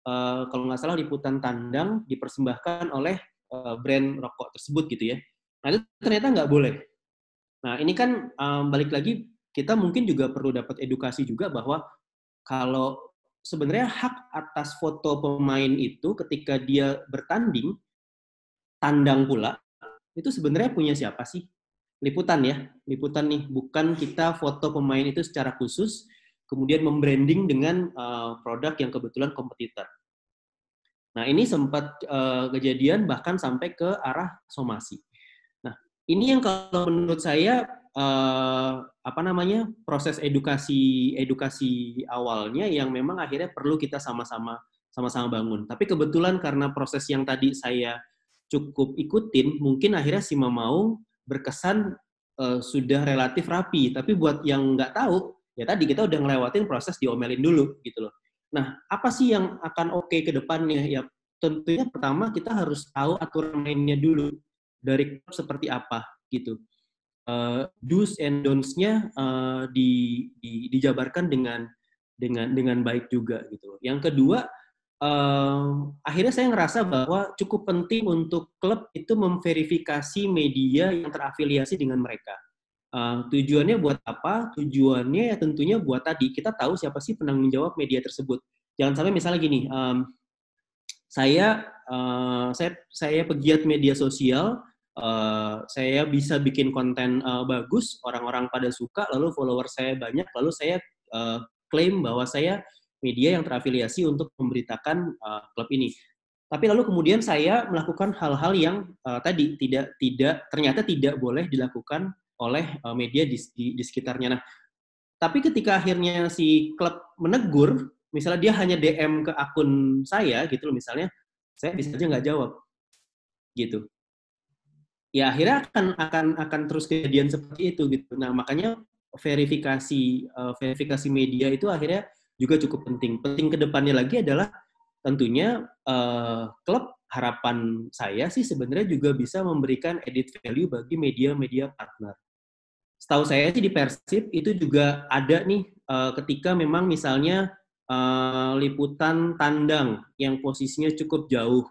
uh, kalau nggak salah liputan tandang dipersembahkan oleh uh, brand rokok tersebut gitu ya. Nah, itu ternyata nggak boleh. Nah, ini kan um, balik lagi kita mungkin juga perlu dapat edukasi juga bahwa kalau sebenarnya hak atas foto pemain itu ketika dia bertanding tandang pula, itu sebenarnya punya siapa sih? Liputan ya, liputan nih. Bukan kita foto pemain itu secara khusus, kemudian membranding dengan uh, produk yang kebetulan kompetitor. Nah ini sempat uh, kejadian bahkan sampai ke arah somasi. Nah ini yang kalau menurut saya uh, apa namanya proses edukasi edukasi awalnya yang memang akhirnya perlu kita sama-sama sama-sama bangun. Tapi kebetulan karena proses yang tadi saya cukup ikutin, mungkin akhirnya si mau berkesan uh, sudah relatif rapi. Tapi buat yang nggak tahu, ya tadi kita udah ngelewatin proses diomelin dulu gitu loh. Nah, apa sih yang akan oke okay ke depannya? Ya tentunya pertama kita harus tahu aturan mainnya dulu dari klub seperti apa gitu. Uh, do's and don'ts-nya uh, di, di, dijabarkan dengan dengan dengan baik juga gitu. Yang kedua, uh, akhirnya saya ngerasa bahwa cukup penting untuk klub itu memverifikasi media yang terafiliasi dengan mereka. Uh, tujuannya buat apa? Tujuannya ya tentunya buat tadi kita tahu siapa sih penanggung jawab media tersebut. Jangan sampai misalnya gini, um, saya uh, saya saya pegiat media sosial, uh, saya bisa bikin konten uh, bagus, orang-orang pada suka, lalu follower saya banyak, lalu saya uh, klaim bahwa saya media yang terafiliasi untuk memberitakan uh, klub ini. Tapi lalu kemudian saya melakukan hal-hal yang uh, tadi tidak tidak ternyata tidak boleh dilakukan oleh uh, media di, di, di sekitarnya. Nah, tapi ketika akhirnya si klub menegur, misalnya dia hanya DM ke akun saya gitu loh misalnya, saya bisa aja nggak jawab, gitu. Ya akhirnya akan akan akan terus kejadian seperti itu gitu. Nah makanya verifikasi uh, verifikasi media itu akhirnya juga cukup penting. Penting ke depannya lagi adalah tentunya uh, klub harapan saya sih sebenarnya juga bisa memberikan edit value bagi media-media partner. Setahu saya sih di Persib itu juga ada nih uh, ketika memang misalnya uh, liputan tandang yang posisinya cukup jauh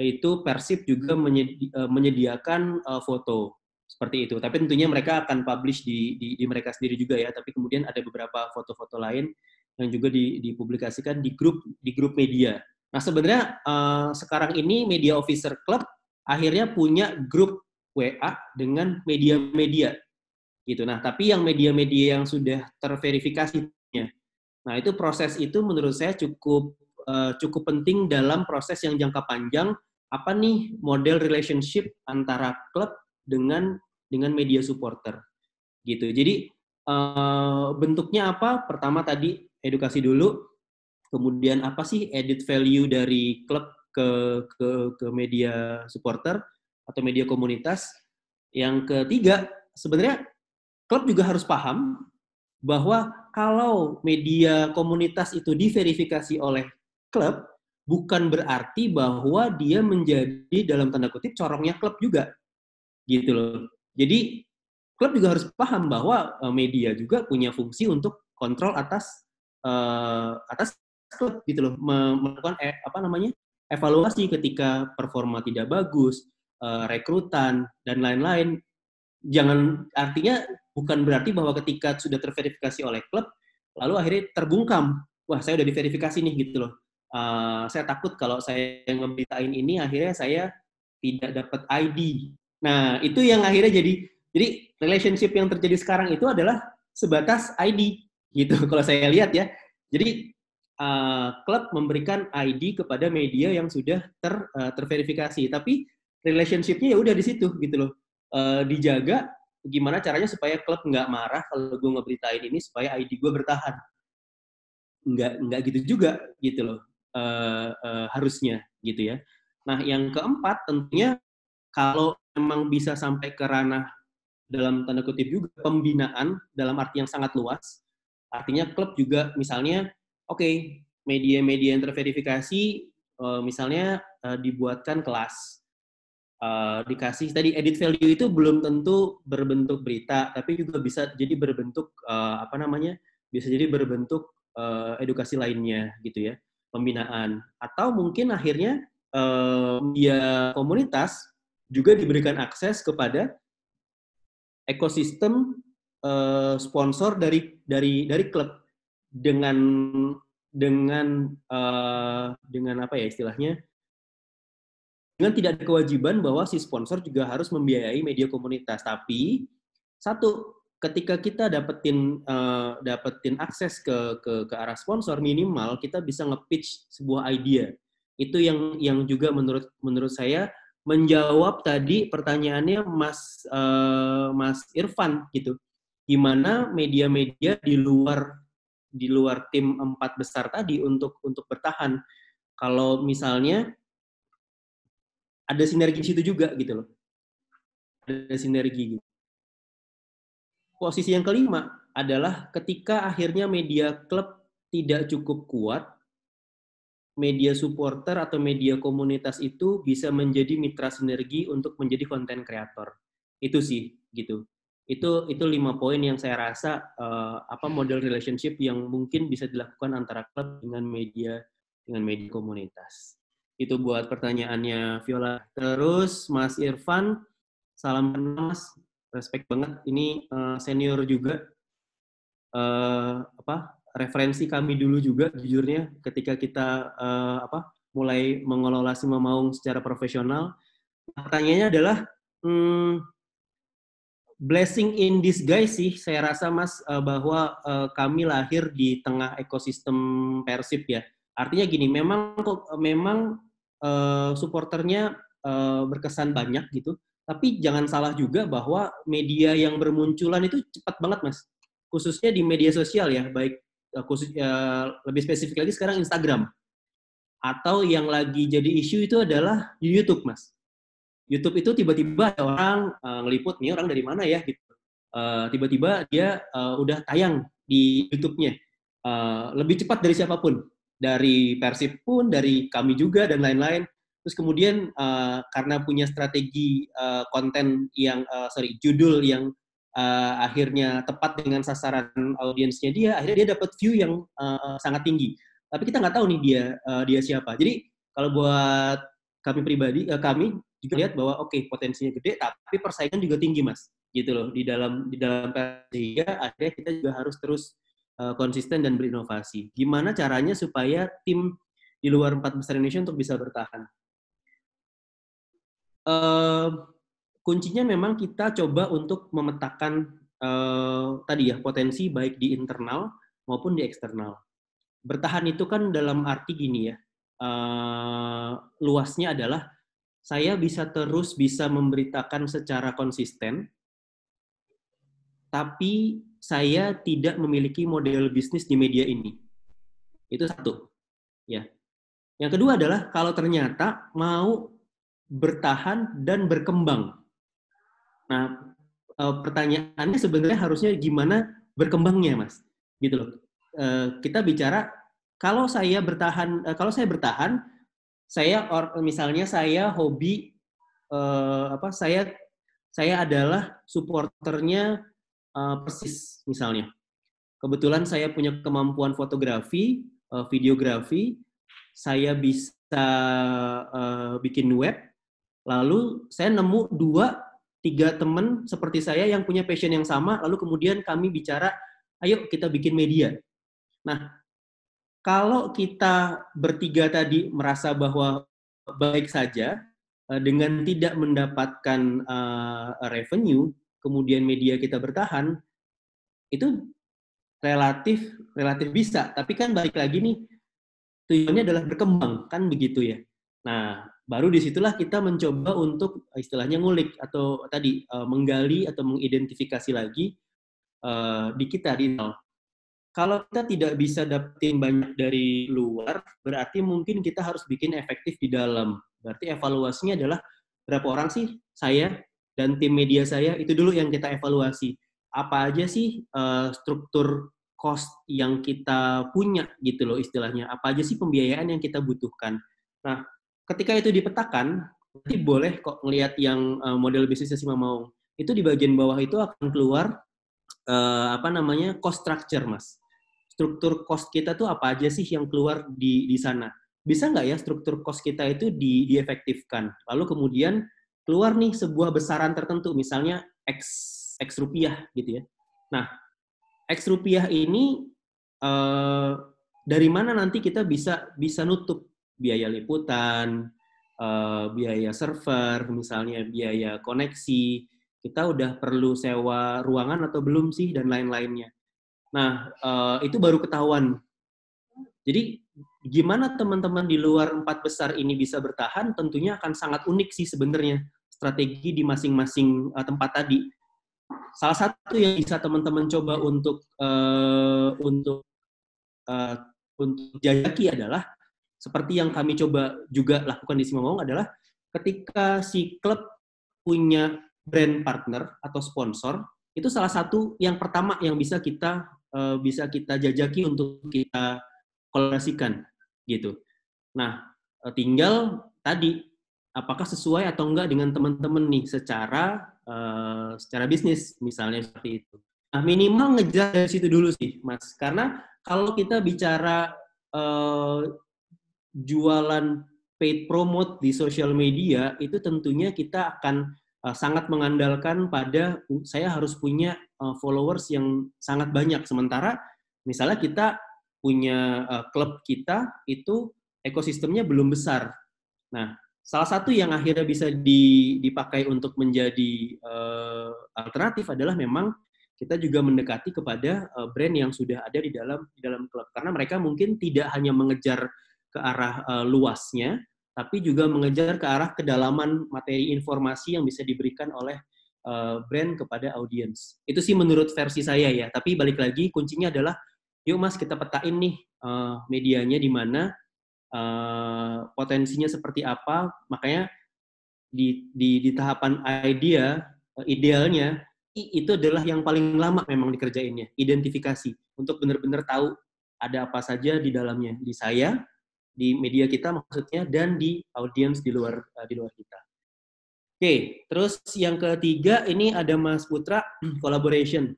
itu Persib juga menyedi uh, menyediakan uh, foto seperti itu. Tapi tentunya mereka akan publish di, di, di mereka sendiri juga ya. Tapi kemudian ada beberapa foto-foto lain yang juga dipublikasikan di grup di grup media. Nah sebenarnya uh, sekarang ini media officer club akhirnya punya grup WA dengan media-media gitu. Nah tapi yang media-media yang sudah terverifikasi, nah itu proses itu menurut saya cukup uh, cukup penting dalam proses yang jangka panjang. Apa nih model relationship antara klub dengan dengan media supporter gitu. Jadi uh, bentuknya apa? Pertama tadi edukasi dulu, kemudian apa sih edit value dari klub ke ke ke media supporter atau media komunitas. Yang ketiga, sebenarnya klub juga harus paham bahwa kalau media komunitas itu diverifikasi oleh klub, bukan berarti bahwa dia menjadi dalam tanda kutip corongnya klub juga. Gitu loh. Jadi klub juga harus paham bahwa eh, media juga punya fungsi untuk kontrol atas uh, atas klub gitu loh melakukan eh, apa namanya evaluasi ketika performa tidak bagus, uh, rekrutan dan lain-lain. Jangan artinya bukan berarti bahwa ketika sudah terverifikasi oleh klub lalu akhirnya terbungkam, wah saya udah diverifikasi nih gitu loh. Uh, saya takut kalau saya yang memberitain ini akhirnya saya tidak dapat ID. Nah, itu yang akhirnya jadi jadi relationship yang terjadi sekarang itu adalah sebatas ID gitu kalau saya lihat ya. Jadi uh, klub memberikan ID kepada media yang sudah ter uh, terverifikasi, tapi relationship-nya ya udah di situ gitu loh. uh, dijaga gimana caranya supaya klub nggak marah kalau gue ngeberitain ini supaya ID gue bertahan nggak nggak gitu juga gitu loh uh, uh, harusnya gitu ya nah yang keempat tentunya kalau memang bisa sampai ke ranah dalam tanda kutip juga pembinaan dalam arti yang sangat luas artinya klub juga misalnya oke okay, media-media yang terverifikasi uh, misalnya uh, dibuatkan kelas uh, dikasih tadi edit value itu belum tentu berbentuk berita, tapi juga bisa jadi berbentuk uh, apa namanya? Bisa jadi berbentuk uh, edukasi lainnya gitu ya, pembinaan. Atau mungkin akhirnya uh, media komunitas juga diberikan akses kepada ekosistem uh, sponsor dari dari dari klub dengan dengan uh, dengan apa ya istilahnya dengan tidak ada kewajiban bahwa si sponsor juga harus membiayai media komunitas. Tapi satu, ketika kita dapetin uh, dapetin akses ke, ke ke arah sponsor minimal kita bisa nge-pitch sebuah idea. Itu yang yang juga menurut menurut saya menjawab tadi pertanyaannya Mas uh, Mas Irfan gitu. Gimana media-media di luar di luar tim empat besar tadi untuk untuk bertahan. Kalau misalnya ada sinergi situ juga gitu loh. Ada sinergi gitu. Posisi yang kelima adalah ketika akhirnya media klub tidak cukup kuat, media supporter atau media komunitas itu bisa menjadi mitra sinergi untuk menjadi konten kreator. Itu sih gitu. Itu itu lima poin yang saya rasa uh, apa model relationship yang mungkin bisa dilakukan antara klub dengan media dengan media komunitas. Itu buat pertanyaannya Viola. Terus Mas Irfan, salam kenal Mas. Respect banget. Ini uh, senior juga. Uh, apa referensi kami dulu juga jujurnya ketika kita uh, apa mulai mengelola Sima Maung secara profesional. Pertanyaannya adalah hmm, blessing in disguise sih saya rasa Mas uh, bahwa uh, kami lahir di tengah ekosistem Persib ya. Artinya gini, memang kok memang uh, supporternya uh, berkesan banyak gitu. Tapi jangan salah juga bahwa media yang bermunculan itu cepat banget, Mas. Khususnya di media sosial ya, baik uh, khusus uh, lebih spesifik lagi sekarang Instagram. Atau yang lagi jadi isu itu adalah YouTube, Mas. YouTube itu tiba-tiba ada orang uh, ngeliput nih orang dari mana ya gitu. Uh, tiba-tiba dia uh, udah tayang di YouTube-nya. Uh, lebih cepat dari siapa pun dari Persib pun, dari kami juga dan lain-lain. Terus kemudian uh, karena punya strategi uh, konten yang uh, sorry judul yang uh, akhirnya tepat dengan sasaran audiensnya dia, akhirnya dia dapat view yang uh, sangat tinggi. Tapi kita nggak tahu nih dia uh, dia siapa. Jadi kalau buat kami pribadi, uh, kami juga lihat bahwa oke okay, potensinya gede, tapi persaingan juga tinggi mas, gitu loh di dalam di dalam sehingga akhirnya kita juga harus terus Eh, konsisten dan berinovasi. Gimana caranya supaya tim di luar empat besar Indonesia untuk bisa bertahan? Kuncinya memang kita coba untuk memetakan uh, tadi ya potensi baik di internal maupun di eksternal. Bertahan itu kan dalam arti gini ya, uh, luasnya adalah saya bisa terus bisa memberitakan secara konsisten, tapi saya tidak memiliki model bisnis di media ini. Itu satu. Ya. Yang kedua adalah kalau ternyata mau bertahan dan berkembang. Nah, e, pertanyaannya sebenarnya harusnya gimana berkembangnya, Mas? Gitu loh. E, kita bicara kalau saya bertahan, e, kalau saya bertahan, saya or, misalnya saya hobi apa? Saya saya adalah supporternya persis misalnya. Kebetulan saya punya kemampuan fotografi, videografi, saya bisa bikin web, lalu saya nemu dua, tiga teman seperti saya yang punya passion yang sama, lalu kemudian kami bicara, ayo kita bikin media. Nah, kalau kita bertiga tadi merasa bahwa baik saja dengan tidak mendapatkan uh, revenue, kemudian media kita bertahan, itu relatif relatif bisa. Tapi kan balik lagi nih, tujuannya adalah berkembang, kan begitu ya. Nah, baru di situlah kita mencoba untuk istilahnya ngulik atau tadi uh, menggali atau mengidentifikasi lagi uh, di kita di nol. Kalau kita tidak bisa dapetin banyak dari luar, berarti mungkin kita harus bikin efektif di dalam. Berarti evaluasinya adalah berapa orang sih saya dan tim media saya itu dulu yang kita evaluasi. Apa aja sih uh, struktur cost yang kita punya gitu loh istilahnya. Apa aja sih pembiayaan yang kita butuhkan. Nah, ketika itu dipetakan, nanti boleh kok ngelihat yang uh, model bisnisnya si Maung. Itu di bagian bawah itu akan keluar uh, apa namanya cost structure, Mas struktur cost kita tuh apa aja sih yang keluar di di sana. Bisa nggak ya struktur cost kita itu di, diefektifkan? Lalu kemudian keluar nih sebuah besaran tertentu, misalnya X, X rupiah gitu ya. Nah, X rupiah ini eh, dari mana nanti kita bisa bisa nutup biaya liputan, eh, biaya server, misalnya biaya koneksi, kita udah perlu sewa ruangan atau belum sih dan lain-lainnya. Nah, uh, itu baru ketahuan. Jadi, gimana teman-teman di luar empat besar ini bisa bertahan, tentunya akan sangat unik sih sebenarnya strategi di masing-masing uh, tempat tadi. Salah satu yang bisa teman-teman coba untuk uh, untuk uh, untuk jajaki adalah seperti yang kami coba juga lakukan di Simamong adalah ketika si klub punya brand partner atau sponsor, itu salah satu yang pertama yang bisa kita uh, bisa kita jajaki untuk kita kolaborasikan gitu. Nah, uh, tinggal tadi apakah sesuai atau enggak dengan teman-teman nih secara uh, secara bisnis misalnya seperti itu. Nah, minimal ngejar dari situ dulu sih, Mas. Karena kalau kita bicara jualan paid promote di sosial media itu tentunya kita akan uh, sangat mengandalkan pada saya harus punya uh, followers yang sangat banyak. Sementara misalnya kita punya uh, klub kita itu ekosistemnya belum besar. Nah, salah satu yang akhirnya bisa dipakai untuk menjadi alternatif adalah memang kita juga mendekati kepada brand yang sudah ada di dalam di dalam klub karena mereka mungkin tidak hanya mengejar ke arah uh, luasnya tapi juga mengejar ke arah kedalaman materi informasi yang bisa diberikan oleh uh, brand kepada audiens. Itu sih menurut versi saya ya. Tapi balik lagi kuncinya adalah yuk Mas kita petain nih uh, medianya di mana uh, potensinya seperti apa. Makanya di di, di tahapan idea uh, idealnya itu adalah yang paling lama memang dikerjainnya, identifikasi untuk benar-benar tahu ada apa saja di dalamnya. Di saya, di media kita maksudnya dan di audiens di luar uh, di luar kita. Oke, terus yang ketiga ini ada Mas Putra collaboration.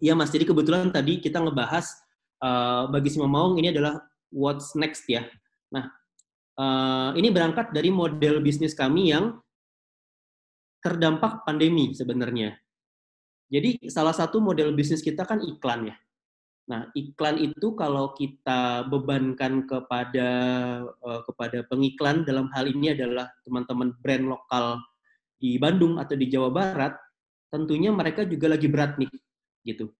Iya Mas, jadi kebetulan tadi kita ngebahas uh, bagi semua Maung ini adalah what's next ya. Nah, uh, ini berangkat dari model bisnis kami yang terdampak pandemi sebenarnya. Jadi salah satu model bisnis kita kan iklan ya. Nah, iklan itu kalau kita bebankan kepada uh, kepada pengiklan dalam hal ini adalah teman-teman brand lokal di Bandung atau di Jawa Barat, tentunya mereka juga lagi berat nih, gitu.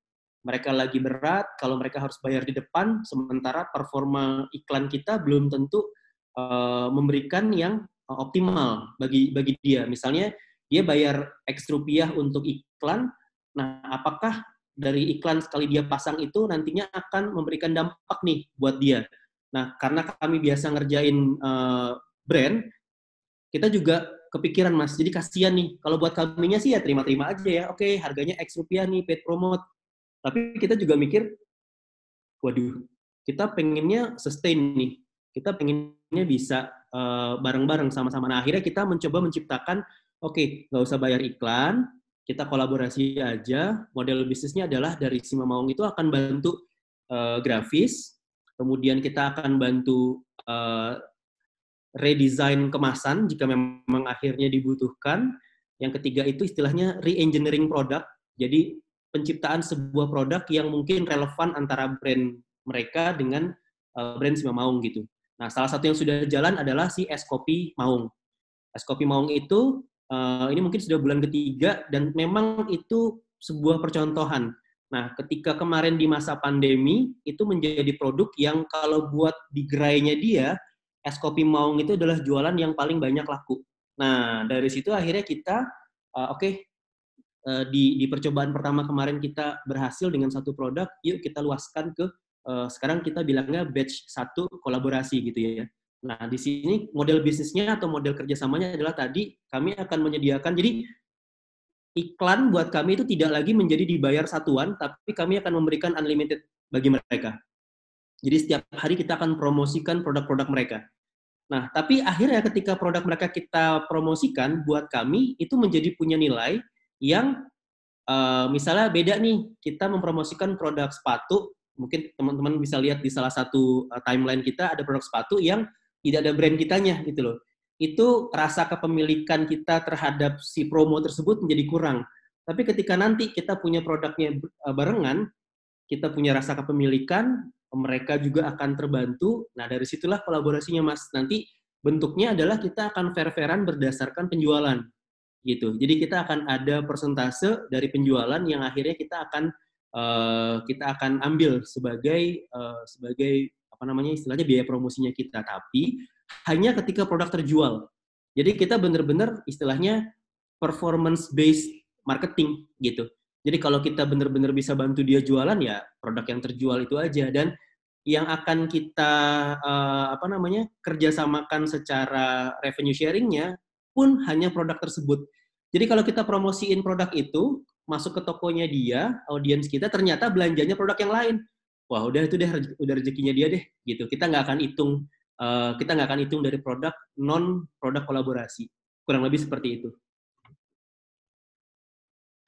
Mereka lagi berat kalau mereka harus bayar di depan, sementara performa iklan kita belum tentu uh, memberikan yang optimal bagi bagi dia. Misalnya dia bayar X rupiah untuk iklan, nah apakah dari iklan sekali dia pasang itu nantinya akan memberikan dampak nih buat dia. Nah, karena kami biasa ngerjain uh, brand, kita juga kepikiran mas. Jadi kasihan nih. Kalau buat kaminya sih ya terima-terima aja ya. Oke, harganya X rupiah nih paid promote. Tapi kita juga mikir, waduh, kita pengennya sustain nih. Kita pengennya bisa uh, bareng-bareng sama-sama. Nah, akhirnya kita mencoba menciptakan, oke, okay, nggak usah bayar iklan, kita kolaborasi aja. Model bisnisnya adalah dari Sima Maung itu akan bantu uh, grafis, kemudian kita akan bantu uh, redesign kemasan jika memang akhirnya dibutuhkan. Yang ketiga itu istilahnya re-engineering produk. Jadi penciptaan sebuah produk yang mungkin relevan antara brand mereka dengan uh, brand Sima Maung gitu. Nah, salah satu yang sudah jalan adalah si es kopi Maung. Es kopi Maung itu Uh, ini mungkin sudah bulan ketiga dan memang itu sebuah percontohan. Nah, ketika kemarin di masa pandemi itu menjadi produk yang kalau buat di gerainya dia es kopi Maung itu adalah jualan yang paling banyak laku. Nah, dari situ akhirnya kita, uh, oke, okay, uh, di, di percobaan pertama kemarin kita berhasil dengan satu produk, yuk kita luaskan ke, uh, sekarang kita bilangnya batch satu kolaborasi gitu ya. Nah, di sini model bisnisnya atau model kerjasamanya adalah tadi kami akan menyediakan, jadi iklan buat kami itu tidak lagi menjadi dibayar satuan, tapi kami akan memberikan unlimited bagi mereka. Jadi setiap hari kita akan promosikan produk-produk mereka. Nah, tapi akhirnya ketika produk mereka kita promosikan, buat kami itu menjadi punya nilai yang uh, misalnya beda nih, kita mempromosikan produk sepatu, mungkin teman-teman bisa lihat di salah satu uh, timeline kita ada produk sepatu yang tidak ada brand kitanya gitu loh. Itu rasa kepemilikan kita terhadap si promo tersebut menjadi kurang. Tapi ketika nanti kita punya produknya eh, barengan, kita punya rasa kepemilikan, mereka juga akan terbantu. Nah, dari situlah kolaborasinya Mas. Nanti bentuknya adalah kita akan fair-fairan berdasarkan penjualan gitu. Jadi kita akan ada persentase dari penjualan yang akhirnya kita akan uh, kita akan ambil sebagai uh, sebagai apa namanya istilahnya biaya promosinya kita. Tapi hanya ketika produk terjual. Jadi kita benar-benar istilahnya performance based marketing gitu. Jadi kalau kita benar-benar bisa bantu dia jualan ya produk yang terjual itu aja. Dan yang akan kita uh, apa namanya kerjasamakan secara revenue sharingnya pun hanya produk tersebut. Jadi kalau kita promosiin produk itu masuk ke tokonya dia, audiens kita ternyata belanjanya produk yang lain wah udah itu deh udah rezekinya dia deh gitu kita nggak akan hitung uh, kita nggak akan hitung dari produk non produk kolaborasi kurang lebih seperti itu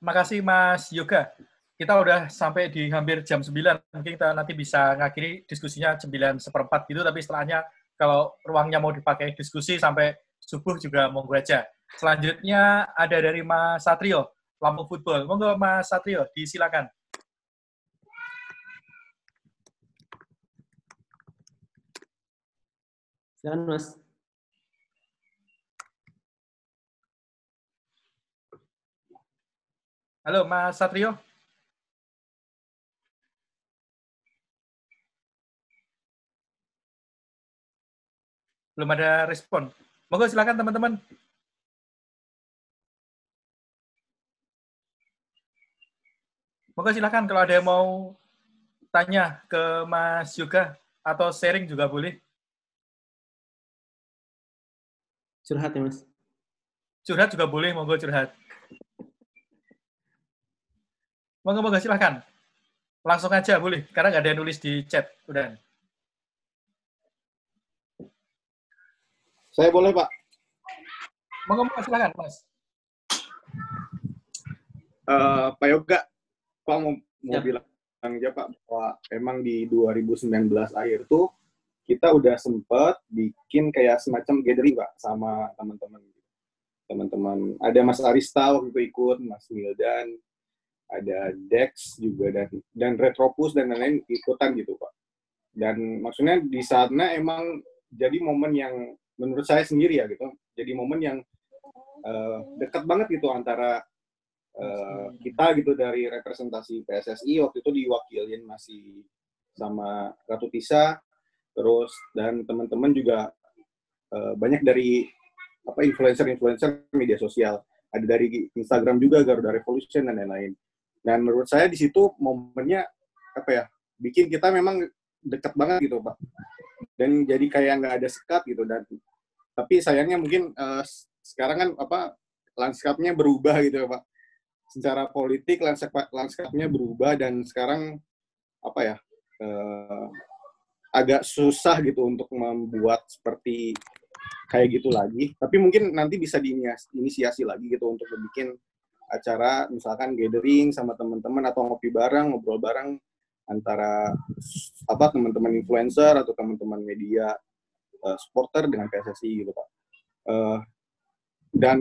Terima kasih Mas Yoga. Kita udah sampai di hampir jam 9. Mungkin kita nanti bisa ngakhiri diskusinya 9 seperempat gitu, tapi setelahnya kalau ruangnya mau dipakai diskusi sampai subuh juga monggo aja. Selanjutnya ada dari Mas Satrio, Lampung Football. Monggo Mas Satrio, disilakan. Silakan Mas. Halo Mas Satrio. Belum ada respon. Monggo silakan teman-teman. Monggo silakan kalau ada yang mau tanya ke Mas Yoga atau sharing juga boleh. Curhat ya, Mas? Curhat juga boleh, monggo curhat. Monggo, monggo, silahkan. Langsung aja boleh, karena nggak ada yang nulis di chat. Udah. Saya boleh, Pak. Monggo, monggo, silahkan, Mas. Uh, Pak Yoga, Pak mau, mau ya. bilang aja Pak, bahwa emang di 2019 akhir tuh kita udah sempet bikin kayak semacam gathering pak sama teman-teman. Teman-teman ada Mas Arista waktu itu ikut Mas Mildan ada Dex juga dan dan Retropus dan lain-lain ikutan gitu pak. Dan maksudnya di sana emang jadi momen yang menurut saya sendiri ya gitu jadi momen yang uh, dekat banget gitu antara uh, kita gitu dari representasi PSSI waktu itu diwakilin masih sama Ratu Tisa terus dan teman-teman juga uh, banyak dari apa influencer-influencer media sosial. Ada dari Instagram juga Garuda Revolution dan lain-lain. Dan menurut saya di situ momennya apa ya bikin kita memang dekat banget gitu pak. Dan jadi kayak nggak ada sekat gitu dan tapi sayangnya mungkin uh, sekarang kan apa lanskapnya berubah gitu ya pak. Secara politik lanskap lanskapnya berubah dan sekarang apa ya uh, agak susah gitu untuk membuat seperti kayak gitu lagi. Tapi mungkin nanti bisa diinisiasi lagi gitu untuk bikin acara misalkan gathering sama teman-teman atau ngopi bareng, ngobrol bareng antara apa teman-teman influencer atau teman-teman media uh, supporter dengan PSSI gitu pak. Uh, dan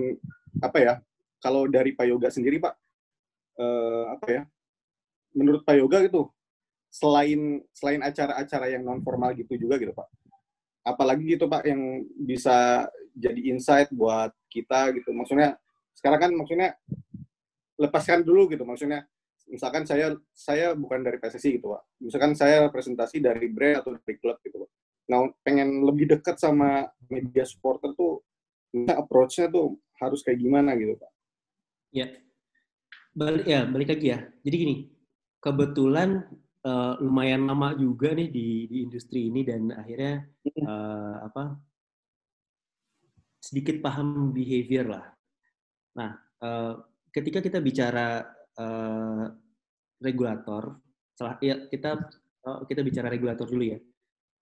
apa ya? Kalau dari Pak Yoga sendiri pak, uh, apa ya? Menurut Pak Yoga gitu, selain selain acara-acara yang non formal gitu juga gitu pak. Apalagi gitu pak yang bisa jadi insight buat kita gitu. Maksudnya sekarang kan maksudnya lepaskan dulu gitu. Maksudnya misalkan saya saya bukan dari PSSI gitu pak. Misalkan saya representasi dari brand atau dari klub gitu pak. Nah pengen lebih dekat sama media supporter tuh approach-nya tuh harus kayak gimana gitu pak? Ya, balik ya balik lagi ya. Jadi gini, kebetulan uh, lumayan lama juga nih di, di industri ini dan akhirnya uh, apa sedikit paham behavior lah. Nah, uh, ketika kita bicara uh, regulator, salah ya kita uh, kita bicara regulator dulu ya.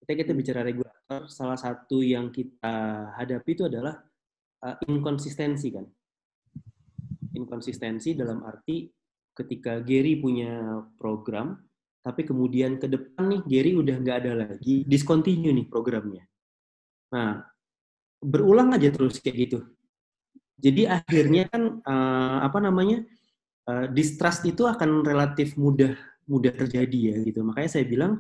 Ketika kita bicara regulator, salah satu yang kita hadapi itu adalah uh, inkonsistensi kan. Inkonsistensi dalam arti ketika Gary punya program, tapi kemudian ke depan nih Gary udah nggak ada lagi, discontinue nih programnya. Nah, berulang aja terus kayak gitu. Jadi akhirnya kan uh, apa namanya uh, distrust itu akan relatif mudah mudah terjadi ya gitu. Makanya saya bilang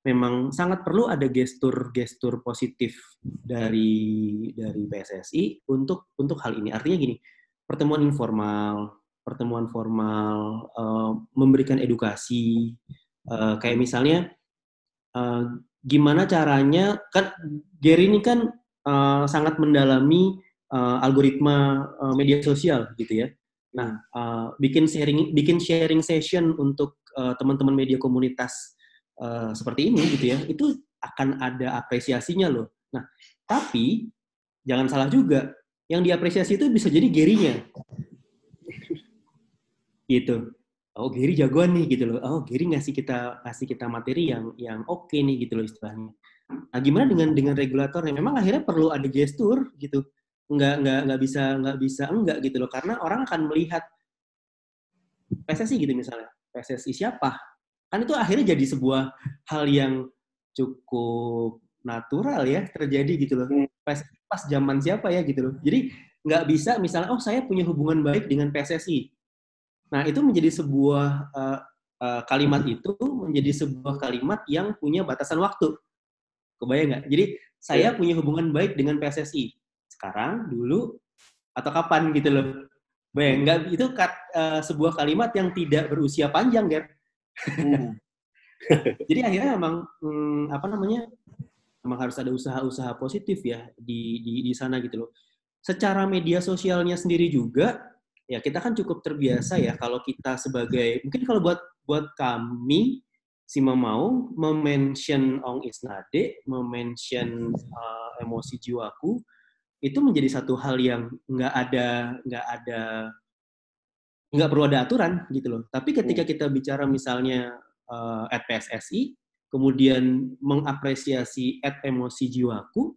memang sangat perlu ada gestur-gestur positif dari dari PSSI untuk untuk hal ini. Artinya gini, pertemuan informal, pertemuan formal, uh, memberikan edukasi, uh, kayak misalnya uh, gimana caranya kan Gary ini kan uh, sangat mendalami uh, algoritma uh, media sosial gitu ya. Nah, uh, bikin sharing bikin sharing session untuk teman-teman uh, media komunitas uh, seperti ini gitu ya, itu akan ada apresiasinya loh. Nah, tapi jangan salah juga, yang diapresiasi itu bisa jadi gerinya. gitu. Oh, Gary jagoan nih gitu loh. Oh, Gary ngasih kita ngasih kita materi yang yang oke okay nih gitu loh istilahnya. Nah, gimana dengan dengan regulatornya? Memang akhirnya perlu ada gestur gitu. Nggak nggak nggak bisa nggak bisa enggak gitu loh. Karena orang akan melihat PSSI gitu misalnya. PSSI siapa? kan itu akhirnya jadi sebuah hal yang cukup natural ya terjadi gitu loh hmm. pas, pas zaman siapa ya gitu loh jadi nggak bisa misalnya oh saya punya hubungan baik dengan PSSI nah itu menjadi sebuah uh, uh, kalimat itu menjadi sebuah kalimat yang punya batasan waktu kebayang nggak jadi saya iya. punya hubungan baik dengan PSSI sekarang dulu atau kapan gitu loh bayang nggak itu kat, uh, sebuah kalimat yang tidak berusia panjang ya Hmm. Jadi akhirnya memang hmm, apa namanya memang harus ada usaha-usaha positif ya di, di di sana gitu loh. Secara media sosialnya sendiri juga ya kita kan cukup terbiasa ya kalau kita sebagai mungkin kalau buat buat kami si mau memention Ong Isnade, memention uh, emosi jiwaku itu menjadi satu hal yang nggak ada nggak ada nggak perlu ada aturan gitu loh. Tapi ketika kita bicara misalnya uh, at PSSI, kemudian mengapresiasi at emosi jiwaku,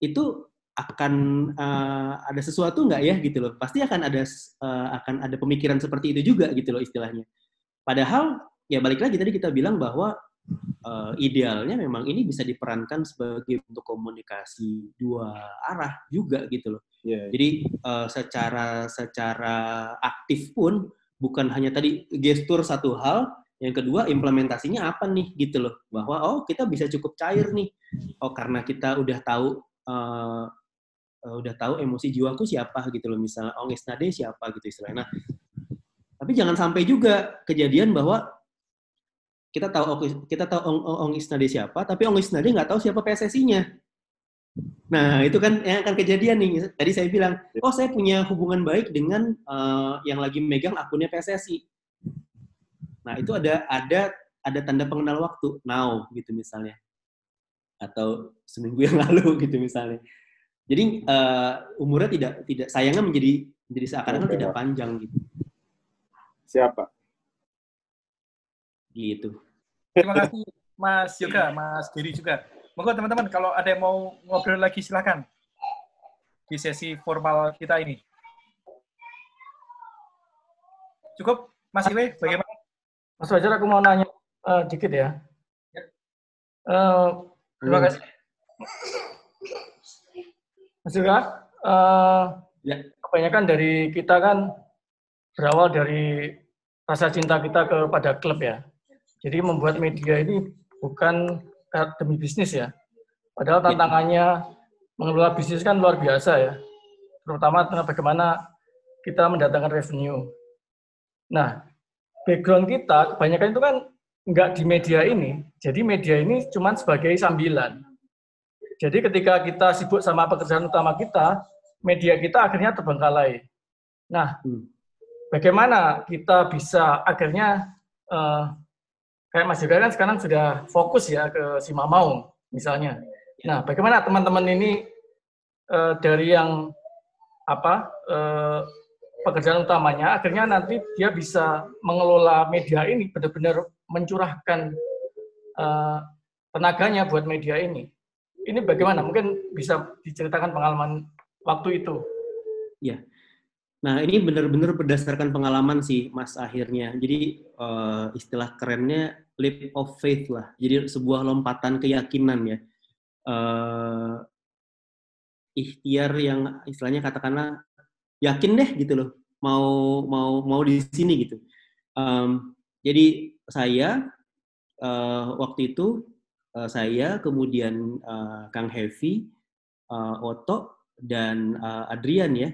itu akan uh, ada sesuatu nggak ya gitu loh. Pasti akan ada uh, akan ada pemikiran seperti itu juga gitu loh istilahnya. Padahal ya balik lagi tadi kita bilang bahwa uh, idealnya memang ini bisa diperankan sebagai untuk komunikasi dua arah juga gitu loh. Yeah. Jadi uh, secara secara aktif pun bukan hanya tadi gestur satu hal, yang kedua implementasinya apa nih gitu loh. Bahwa oh kita bisa cukup cair nih. Oh karena kita udah tahu uh, udah tahu emosi jiwaku siapa gitu loh misalnya oh Nade siapa gitu istilahnya. Nah, tapi jangan sampai juga kejadian bahwa kita tahu kita tahu Ong, Ong Isnade siapa, tapi Ong Isnade nggak tahu siapa PSSI-nya. Nah, itu kan yang akan kejadian nih. Tadi saya bilang, oh saya punya hubungan baik dengan uh, yang lagi megang akunnya PSSI. Nah, itu ada ada ada tanda pengenal waktu, now gitu misalnya. Atau seminggu yang lalu gitu misalnya. Jadi uh, umurnya tidak tidak sayangnya menjadi menjadi seakan-akan tidak panjang gitu. Siapa? Gitu. Terima kasih Mas Yoga, Mas Giri juga. Monggo teman-teman, kalau ada yang mau ngobrol lagi silakan di sesi formal kita ini. Cukup, Mas Iwe, bagaimana? Mas Wajar, aku mau nanya uh, dikit ya. Uh, terima hmm. kasih. Mas Yoga, uh, ya. kebanyakan dari kita kan berawal dari rasa cinta kita kepada klub ya. Jadi membuat media ini bukan demi bisnis ya. Padahal tantangannya mengelola bisnis kan luar biasa ya. Terutama tentang bagaimana kita mendatangkan revenue. Nah, background kita kebanyakan itu kan nggak di media ini. Jadi media ini cuma sebagai sambilan. Jadi ketika kita sibuk sama pekerjaan utama kita, media kita akhirnya terbengkalai. Nah, hmm. bagaimana kita bisa akhirnya uh, kayak Mas Yoga kan sekarang sudah fokus ya ke si Mamau misalnya. Nah, bagaimana teman-teman ini uh, dari yang apa uh, pekerjaan utamanya, akhirnya nanti dia bisa mengelola media ini benar-benar mencurahkan uh, tenaganya buat media ini. Ini bagaimana? Mungkin bisa diceritakan pengalaman waktu itu. Ya. Nah, ini benar-benar berdasarkan pengalaman sih, Mas, akhirnya. Jadi, uh, istilah kerennya leap of faith lah. Jadi, sebuah lompatan keyakinan ya. Uh, ikhtiar yang istilahnya katakanlah yakin deh gitu loh mau mau mau di sini gitu. Um, jadi saya uh, waktu itu uh, saya kemudian uh, Kang Heavy, uh, Oto dan uh, Adrian ya.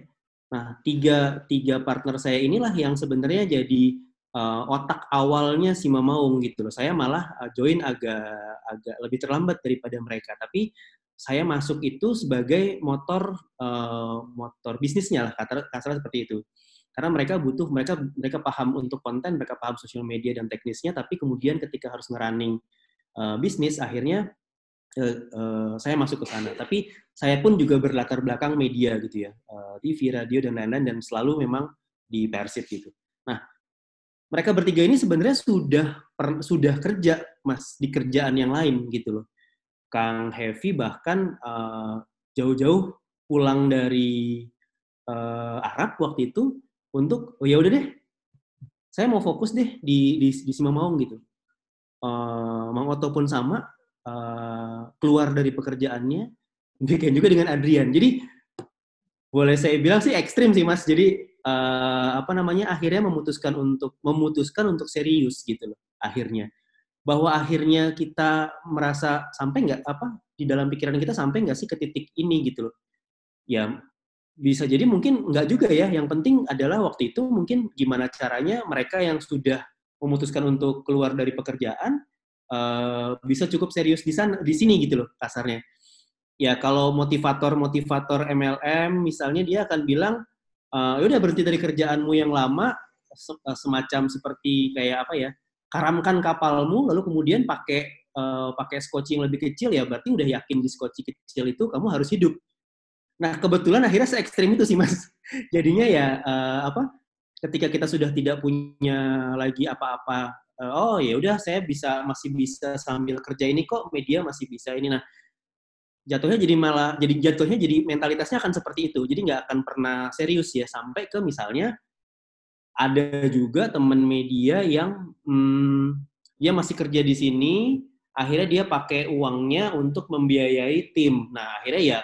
Nah tiga tiga partner saya inilah yang sebenarnya jadi uh, otak awalnya si Mamaung gitu loh. Saya malah uh, join agak agak lebih terlambat daripada mereka. Tapi saya masuk itu sebagai motor uh, motor bisnisnya lah kata kasar seperti itu karena mereka butuh mereka mereka paham untuk konten mereka paham sosial media dan teknisnya tapi kemudian ketika harus ngerunning uh, bisnis akhirnya uh, uh, saya masuk ke sana. Tapi saya pun juga berlatar belakang media gitu ya uh, TV radio dan lain-lain dan selalu memang di Persib gitu. Nah mereka bertiga ini sebenarnya sudah per, sudah kerja mas di kerjaan yang lain gitu loh. Kang Heavy bahkan uh, jauh-jauh pulang dari uh, Arab waktu itu untuk oh ya udah deh saya mau fokus deh di di, di Simamaung gitu. Uh, Mang Oto pun sama uh, keluar dari pekerjaannya bikin juga dengan Adrian. Jadi boleh saya bilang sih ekstrim sih Mas. Jadi uh, apa namanya akhirnya memutuskan untuk memutuskan untuk serius gitu loh akhirnya bahwa akhirnya kita merasa sampai nggak apa di dalam pikiran kita sampai nggak sih ke titik ini gitu loh ya bisa jadi mungkin nggak juga ya yang penting adalah waktu itu mungkin gimana caranya mereka yang sudah memutuskan untuk keluar dari pekerjaan uh, bisa cukup serius di sana di sini gitu loh kasarnya ya kalau motivator motivator MLM misalnya dia akan bilang uh, udah berhenti dari kerjaanmu yang lama semacam seperti kayak apa ya karamkan kapalmu lalu kemudian pakai uh, pakai skoci yang lebih kecil ya berarti udah yakin di skoci kecil itu kamu harus hidup. Nah kebetulan akhirnya se ekstrim itu sih mas. Jadinya ya uh, apa? Ketika kita sudah tidak punya lagi apa-apa, uh, oh ya udah saya bisa masih bisa sambil kerja ini kok media masih bisa ini. Nah jatuhnya jadi malah jadi jatuhnya jadi mentalitasnya akan seperti itu. Jadi nggak akan pernah serius ya sampai ke misalnya ada juga teman media yang hmm, dia masih kerja di sini, akhirnya dia pakai uangnya untuk membiayai tim. Nah, akhirnya ya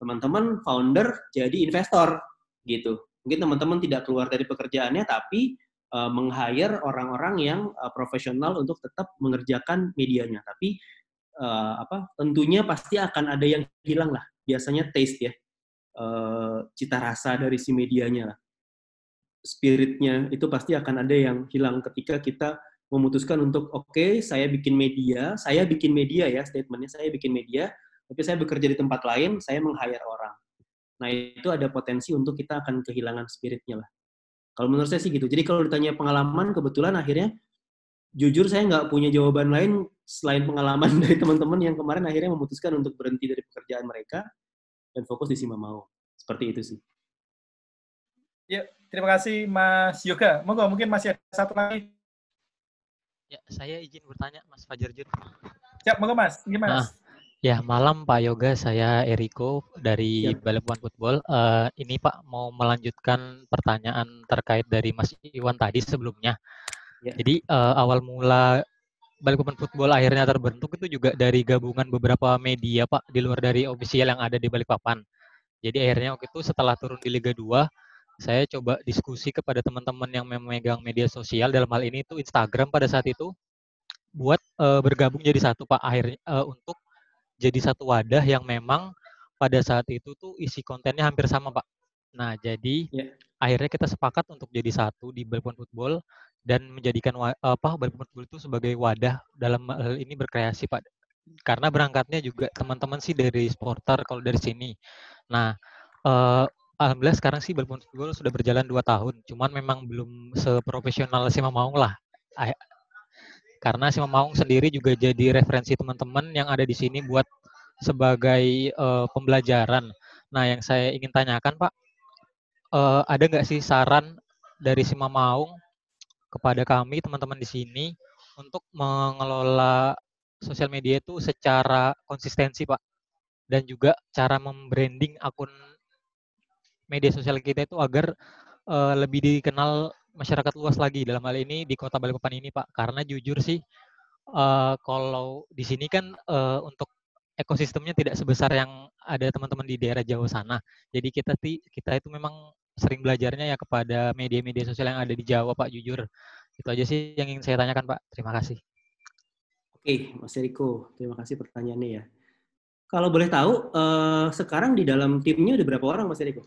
teman-teman founder jadi investor gitu. Mungkin teman-teman tidak keluar dari pekerjaannya tapi uh, meng-hire orang-orang yang uh, profesional untuk tetap mengerjakan medianya. Tapi uh, apa? Tentunya pasti akan ada yang hilang lah. Biasanya taste ya. Uh, cita rasa dari si medianya lah spiritnya itu pasti akan ada yang hilang ketika kita memutuskan untuk oke okay, saya bikin media, saya bikin media ya statementnya saya bikin media, tapi saya bekerja di tempat lain, saya meng-hire orang. Nah itu ada potensi untuk kita akan kehilangan spiritnya lah. Kalau menurut saya sih gitu. Jadi kalau ditanya pengalaman, kebetulan akhirnya jujur saya nggak punya jawaban lain selain pengalaman dari teman-teman yang kemarin akhirnya memutuskan untuk berhenti dari pekerjaan mereka dan fokus di Sima Mau. Seperti itu sih. Ya, terima kasih Mas Yoga. Monggo mungkin masih ada satu lagi. Ya, saya izin bertanya Mas Fajar Jun. Siap, monggo Mas. Gimana? Nah, ya, malam Pak Yoga, saya Eriko dari ya. Balapan Football. Uh, ini Pak mau melanjutkan pertanyaan terkait dari Mas Iwan tadi sebelumnya. Ya. Jadi uh, awal mula Balikpapan Football akhirnya terbentuk itu juga dari gabungan beberapa media Pak di luar dari ofisial yang ada di Balikpapan. Jadi akhirnya waktu itu setelah turun di Liga 2 saya coba diskusi kepada teman-teman yang memegang media sosial dalam hal ini itu Instagram pada saat itu buat uh, bergabung jadi satu Pak akhirnya uh, untuk jadi satu wadah yang memang pada saat itu tuh isi kontennya hampir sama Pak. Nah jadi yeah. akhirnya kita sepakat untuk jadi satu di Balkon Football dan menjadikan apa Balkon Football itu sebagai wadah dalam hal ini berkreasi Pak karena berangkatnya juga teman-teman sih dari supporter kalau dari sini. Nah, uh, alhamdulillah sekarang sih Balpon Football sudah berjalan dua tahun, cuman memang belum seprofesional Sima Maung lah. Karena Sima Maung sendiri juga jadi referensi teman-teman yang ada di sini buat sebagai uh, pembelajaran. Nah, yang saya ingin tanyakan Pak, uh, ada nggak sih saran dari Sima Maung kepada kami teman-teman di sini untuk mengelola sosial media itu secara konsistensi Pak dan juga cara membranding akun media sosial kita itu agar uh, lebih dikenal masyarakat luas lagi dalam hal ini di Kota Balikpapan ini Pak karena jujur sih uh, kalau di sini kan uh, untuk ekosistemnya tidak sebesar yang ada teman-teman di daerah Jawa sana. Jadi kita kita itu memang sering belajarnya ya kepada media-media sosial yang ada di Jawa, Pak, jujur. Itu aja sih yang ingin saya tanyakan, Pak. Terima kasih. Oke, Mas Eriko. Terima kasih pertanyaannya ya. Kalau boleh tahu, eh, sekarang di dalam timnya ada berapa orang, Mas Eriko?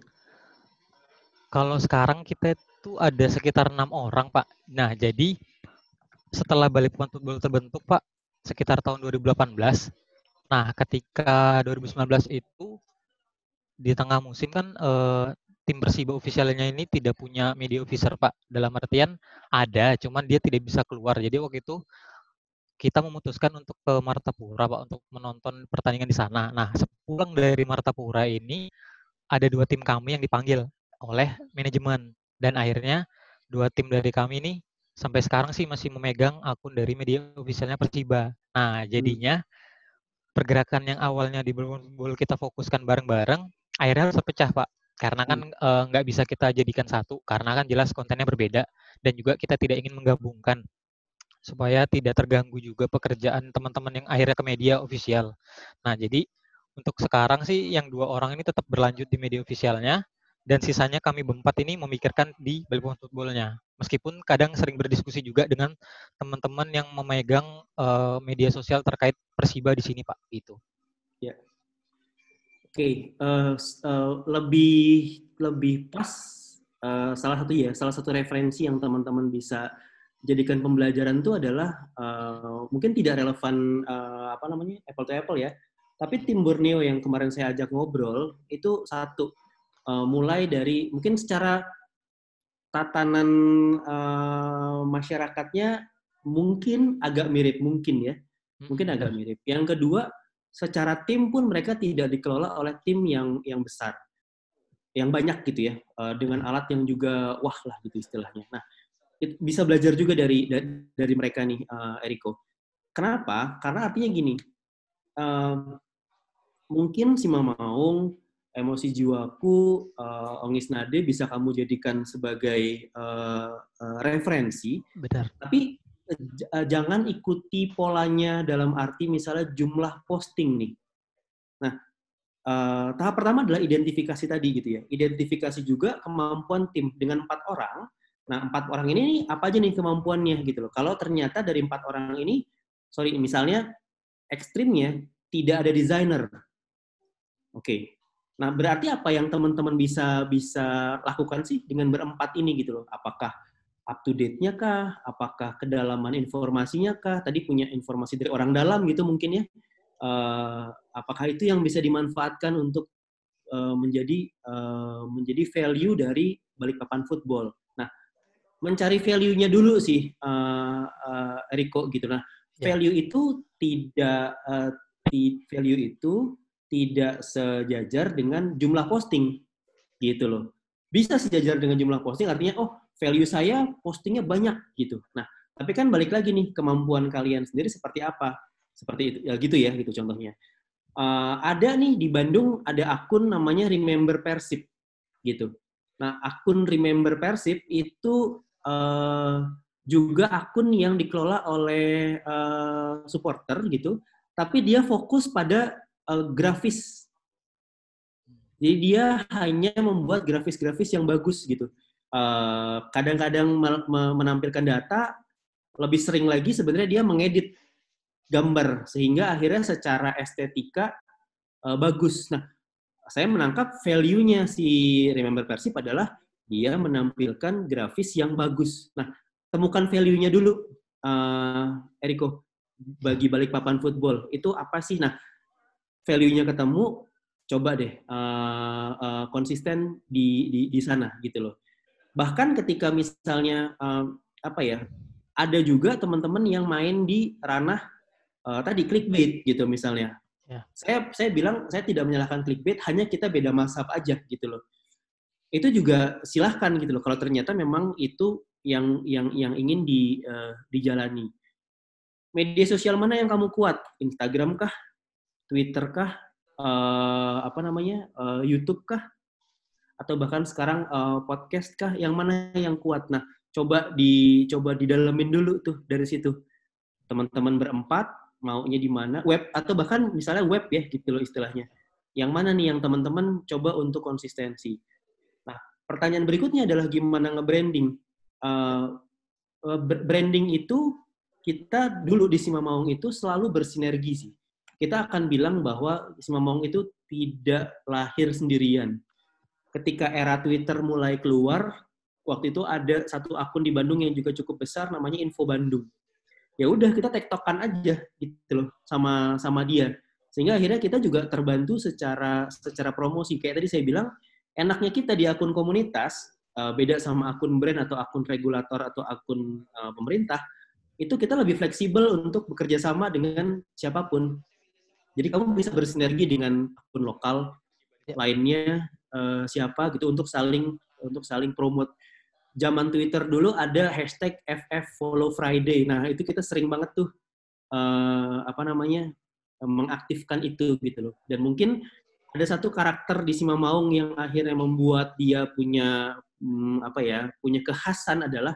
Kalau sekarang kita itu ada sekitar enam orang, Pak. Nah, jadi setelah balik football terbentuk, Pak, sekitar tahun 2018. Nah, ketika 2019 itu di tengah musim kan eh, tim Persiba ofisialnya ini tidak punya media officer Pak. Dalam artian ada, cuman dia tidak bisa keluar. Jadi waktu itu kita memutuskan untuk ke Martapura Pak untuk menonton pertandingan di sana. Nah, sepulang dari Martapura ini ada dua tim kami yang dipanggil oleh manajemen dan akhirnya dua tim dari kami ini sampai sekarang sih masih memegang akun dari media ofisialnya Persiba. Nah, jadinya pergerakan yang awalnya di Bowl kita fokuskan bareng-bareng akhirnya harus terpecah, Pak karena kan uh, nggak bisa kita jadikan satu karena kan jelas kontennya berbeda dan juga kita tidak ingin menggabungkan supaya tidak terganggu juga pekerjaan teman-teman yang akhirnya ke media ofisial. Nah jadi untuk sekarang sih yang dua orang ini tetap berlanjut di media ofisialnya dan sisanya kami berempat ini memikirkan di Balibon Footballnya. Meskipun kadang sering berdiskusi juga dengan teman-teman yang memegang uh, media sosial terkait Persiba di sini Pak. Gitu. Ya, okay, uh, uh, eh, lebih lebih pas uh, salah satu ya salah satu referensi yang teman-teman bisa jadikan pembelajaran itu adalah uh, mungkin tidak relevan uh, apa namanya apple to apple ya tapi tim Borneo yang kemarin saya ajak ngobrol itu satu uh, mulai dari mungkin secara tatanan uh, masyarakatnya mungkin agak mirip mungkin ya hmm, mungkin agak mirip yang kedua secara tim pun mereka tidak dikelola oleh tim yang yang besar, yang banyak gitu ya, eh, dengan alat yang juga wah lah gitu istilahnya. Nah, itu bisa belajar juga dari dari, mereka nih, uh, Eriko. Kenapa? Karena artinya gini, uh, mungkin si Mamaung, emosi jiwaku, uh, Ongis Nade bisa kamu jadikan sebagai uh, uh, referensi. Benar. Tapi Eh, jangan ikuti polanya dalam arti misalnya jumlah posting nih. Nah, uh, tahap pertama adalah identifikasi tadi gitu ya. Identifikasi juga kemampuan tim dengan empat orang. Nah, empat orang ini apa aja nih kemampuannya gitu loh. Kalau ternyata dari empat orang ini, sorry, misalnya ekstrimnya tidak ada desainer. Oke. Okay. Nah, berarti apa yang teman-teman bisa bisa lakukan sih dengan berempat ini gitu loh? Apakah up to date-nya kah? Apakah kedalaman informasinya kah? Tadi punya informasi dari orang dalam gitu mungkin ya. Uh, apakah itu yang bisa dimanfaatkan untuk uh, menjadi uh, menjadi value dari Balikpapan football? Nah, mencari value-nya dulu sih, uh, uh, Riko gitu. Nah, ya. value yeah. itu tidak uh, value itu tidak sejajar dengan jumlah posting gitu loh. Bisa sejajar dengan jumlah posting artinya oh value saya postingnya banyak gitu. Nah, tapi kan balik lagi nih kemampuan kalian sendiri seperti apa? Seperti itu ya gitu ya gitu contohnya. Uh, ada nih di Bandung ada akun namanya Remember Persib gitu. Nah, akun Remember Persib itu uh, juga akun yang dikelola oleh uh, supporter gitu, tapi dia fokus pada uh, grafis. Jadi dia hanya membuat grafis-grafis yang bagus gitu. Eh, kadang-kadang menampilkan data, lebih sering lagi sebenarnya dia mengedit gambar sehingga akhirnya secara estetika uh, bagus. Nah, saya menangkap value-nya si Remember Persib adalah dia menampilkan grafis yang bagus. Nah, temukan value-nya dulu, uh, Eriko. bagi balik papan football itu apa sih? Nah, value-nya ketemu, coba deh uh, uh, konsisten di, di di sana gitu loh. Bahkan ketika misalnya uh, apa ya, ada juga teman-teman yang main di ranah uh, tadi clickbait gitu misalnya. Ya. Saya saya bilang saya tidak menyalahkan clickbait, hanya kita beda mazhab aja gitu loh. Itu juga silahkan gitu loh. Kalau ternyata memang itu yang yang yang ingin di uh, dijalani. Media sosial mana yang kamu kuat? Instagram kah? Twitter kah? uh, apa namanya uh, YouTube kah? Atau bahkan sekarang uh, podcast kah? Yang mana yang kuat? Nah coba dicoba didalemin dulu tuh dari situ. Teman-teman berempat maunya di mana? Web atau bahkan misalnya web ya gitu loh istilahnya. Yang mana nih yang teman-teman coba untuk konsistensi? Nah pertanyaan berikutnya adalah gimana nge-branding? Uh, branding itu kita dulu di Sima Maung itu selalu bersinergi sih kita akan bilang bahwa Simamong itu tidak lahir sendirian. Ketika era Twitter mulai keluar, waktu itu ada satu akun di Bandung yang juga cukup besar namanya Info Bandung. Ya udah kita tektokan aja gitu loh sama sama dia. Sehingga akhirnya kita juga terbantu secara secara promosi. Kayak tadi saya bilang, enaknya kita di akun komunitas eh, beda sama akun brand atau akun regulator atau akun uh, pemerintah, itu kita lebih fleksibel untuk bekerja sama dengan siapa pun. Jadi kamu bisa bersinergi dengan akun lokal ya. lainnya uh, siapa gitu untuk saling untuk saling promote. Zaman Twitter dulu ada hashtag FF Follow Friday. Nah itu kita sering banget tuh uh, apa namanya mengaktifkan itu gitu loh. Dan mungkin ada satu karakter di Sima Maung yang akhirnya membuat dia punya hmm, apa ya punya kekhasan adalah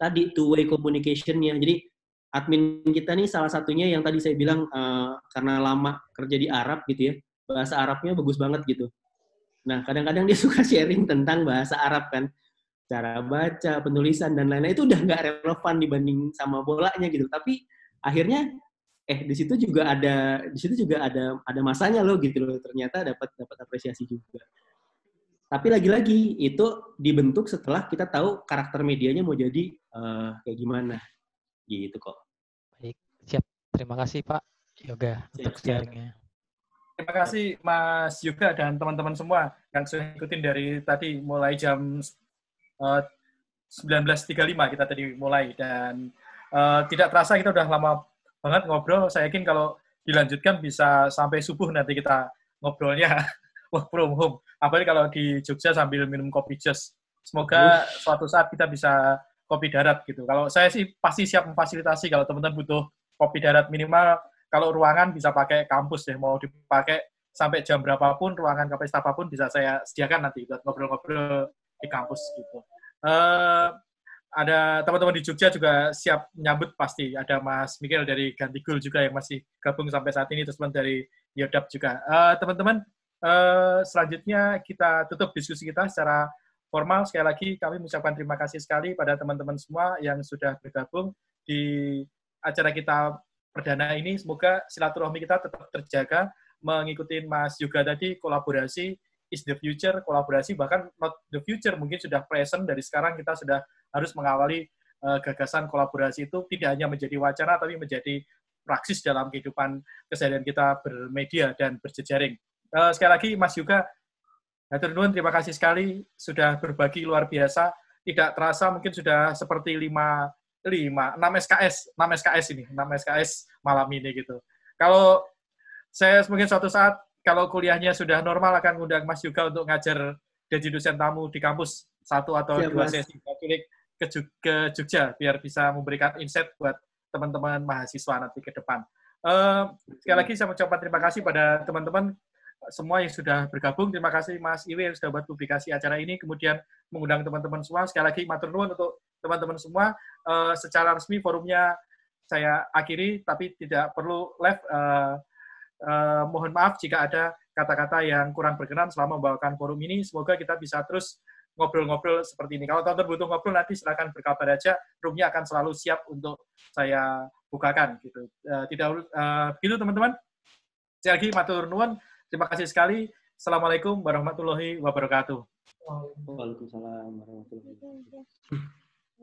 tadi two way communicationnya. Jadi admin kita nih salah satunya yang tadi saya bilang uh, karena lama kerja di Arab gitu ya, bahasa Arabnya bagus banget gitu. Nah, kadang-kadang dia suka sharing tentang bahasa Arab kan, cara baca, penulisan dan lain-lain itu udah nggak relevan dibanding sama bolanya gitu. Tapi akhirnya eh di situ juga ada di situ juga ada ada masanya loh gitu loh. Ternyata dapat dapat apresiasi juga. Tapi lagi-lagi itu dibentuk setelah kita tahu karakter medianya mau jadi uh, kayak gimana gitu kok. Baik, siap. Terima kasih Pak Yoga siap, untuk sharingnya. Terima kasih Mas Yoga dan teman-teman semua yang sudah ikutin dari tadi mulai jam uh, eh, 19.35 kita tadi mulai dan uh, tidak terasa kita udah lama banget ngobrol. Saya yakin kalau dilanjutkan bisa sampai subuh nanti kita ngobrolnya work from home. Apalagi kalau di Jogja sambil minum kopi just. Semoga suatu saat kita bisa kopi darat gitu. Kalau saya sih pasti siap memfasilitasi kalau teman-teman butuh kopi darat minimal kalau ruangan bisa pakai kampus ya mau dipakai sampai jam berapapun ruangan kapasitas apa pun bisa saya sediakan nanti buat ngobrol-ngobrol di kampus gitu. Uh, ada teman-teman di Jogja juga siap menyambut pasti. Ada Mas Miguel dari Gantigul juga yang masih gabung sampai saat ini, terus teman dari Yodap juga. Uh, teman-teman, uh, selanjutnya kita tutup diskusi kita secara formal sekali lagi kami mengucapkan terima kasih sekali pada teman-teman semua yang sudah bergabung di acara kita perdana ini. Semoga silaturahmi kita tetap terjaga mengikuti Mas Yoga tadi kolaborasi is the future, kolaborasi bahkan not the future mungkin sudah present dari sekarang kita sudah harus mengawali uh, gagasan kolaborasi itu tidak hanya menjadi wacana tapi menjadi praksis dalam kehidupan keseharian kita bermedia dan berjejaring. Uh, sekali lagi Mas Yoga Hatur nuhun, terima kasih sekali sudah berbagi luar biasa. Tidak terasa mungkin sudah seperti lima, lima, enam SKS, enam SKS ini, enam SKS malam ini gitu. Kalau saya mungkin suatu saat kalau kuliahnya sudah normal akan undang Mas juga untuk ngajar jadi dosen tamu di kampus satu atau Siap, dua mas. sesi ke, ke Jogja biar bisa memberikan insight buat teman-teman mahasiswa nanti ke depan. Uh, sekali lagi saya mengucapkan terima kasih pada teman-teman semua yang sudah bergabung. Terima kasih Mas Iwi yang sudah buat publikasi acara ini. Kemudian mengundang teman-teman semua. Sekali lagi matur nuwun untuk teman-teman semua. Uh, secara resmi forumnya saya akhiri, tapi tidak perlu live. Uh, uh, mohon maaf jika ada kata-kata yang kurang berkenan selama membawakan forum ini. Semoga kita bisa terus ngobrol-ngobrol seperti ini. Kalau teman-teman butuh ngobrol nanti silakan berkabar aja. Roomnya akan selalu siap untuk saya bukakan gitu. Uh, tidak uh, gitu teman-teman. Sekali lagi matur nuwun. Terima kasih sekali. Assalamualaikum warahmatullahi wabarakatuh. Waalaikumsalam warahmatullahi wabarakatuh.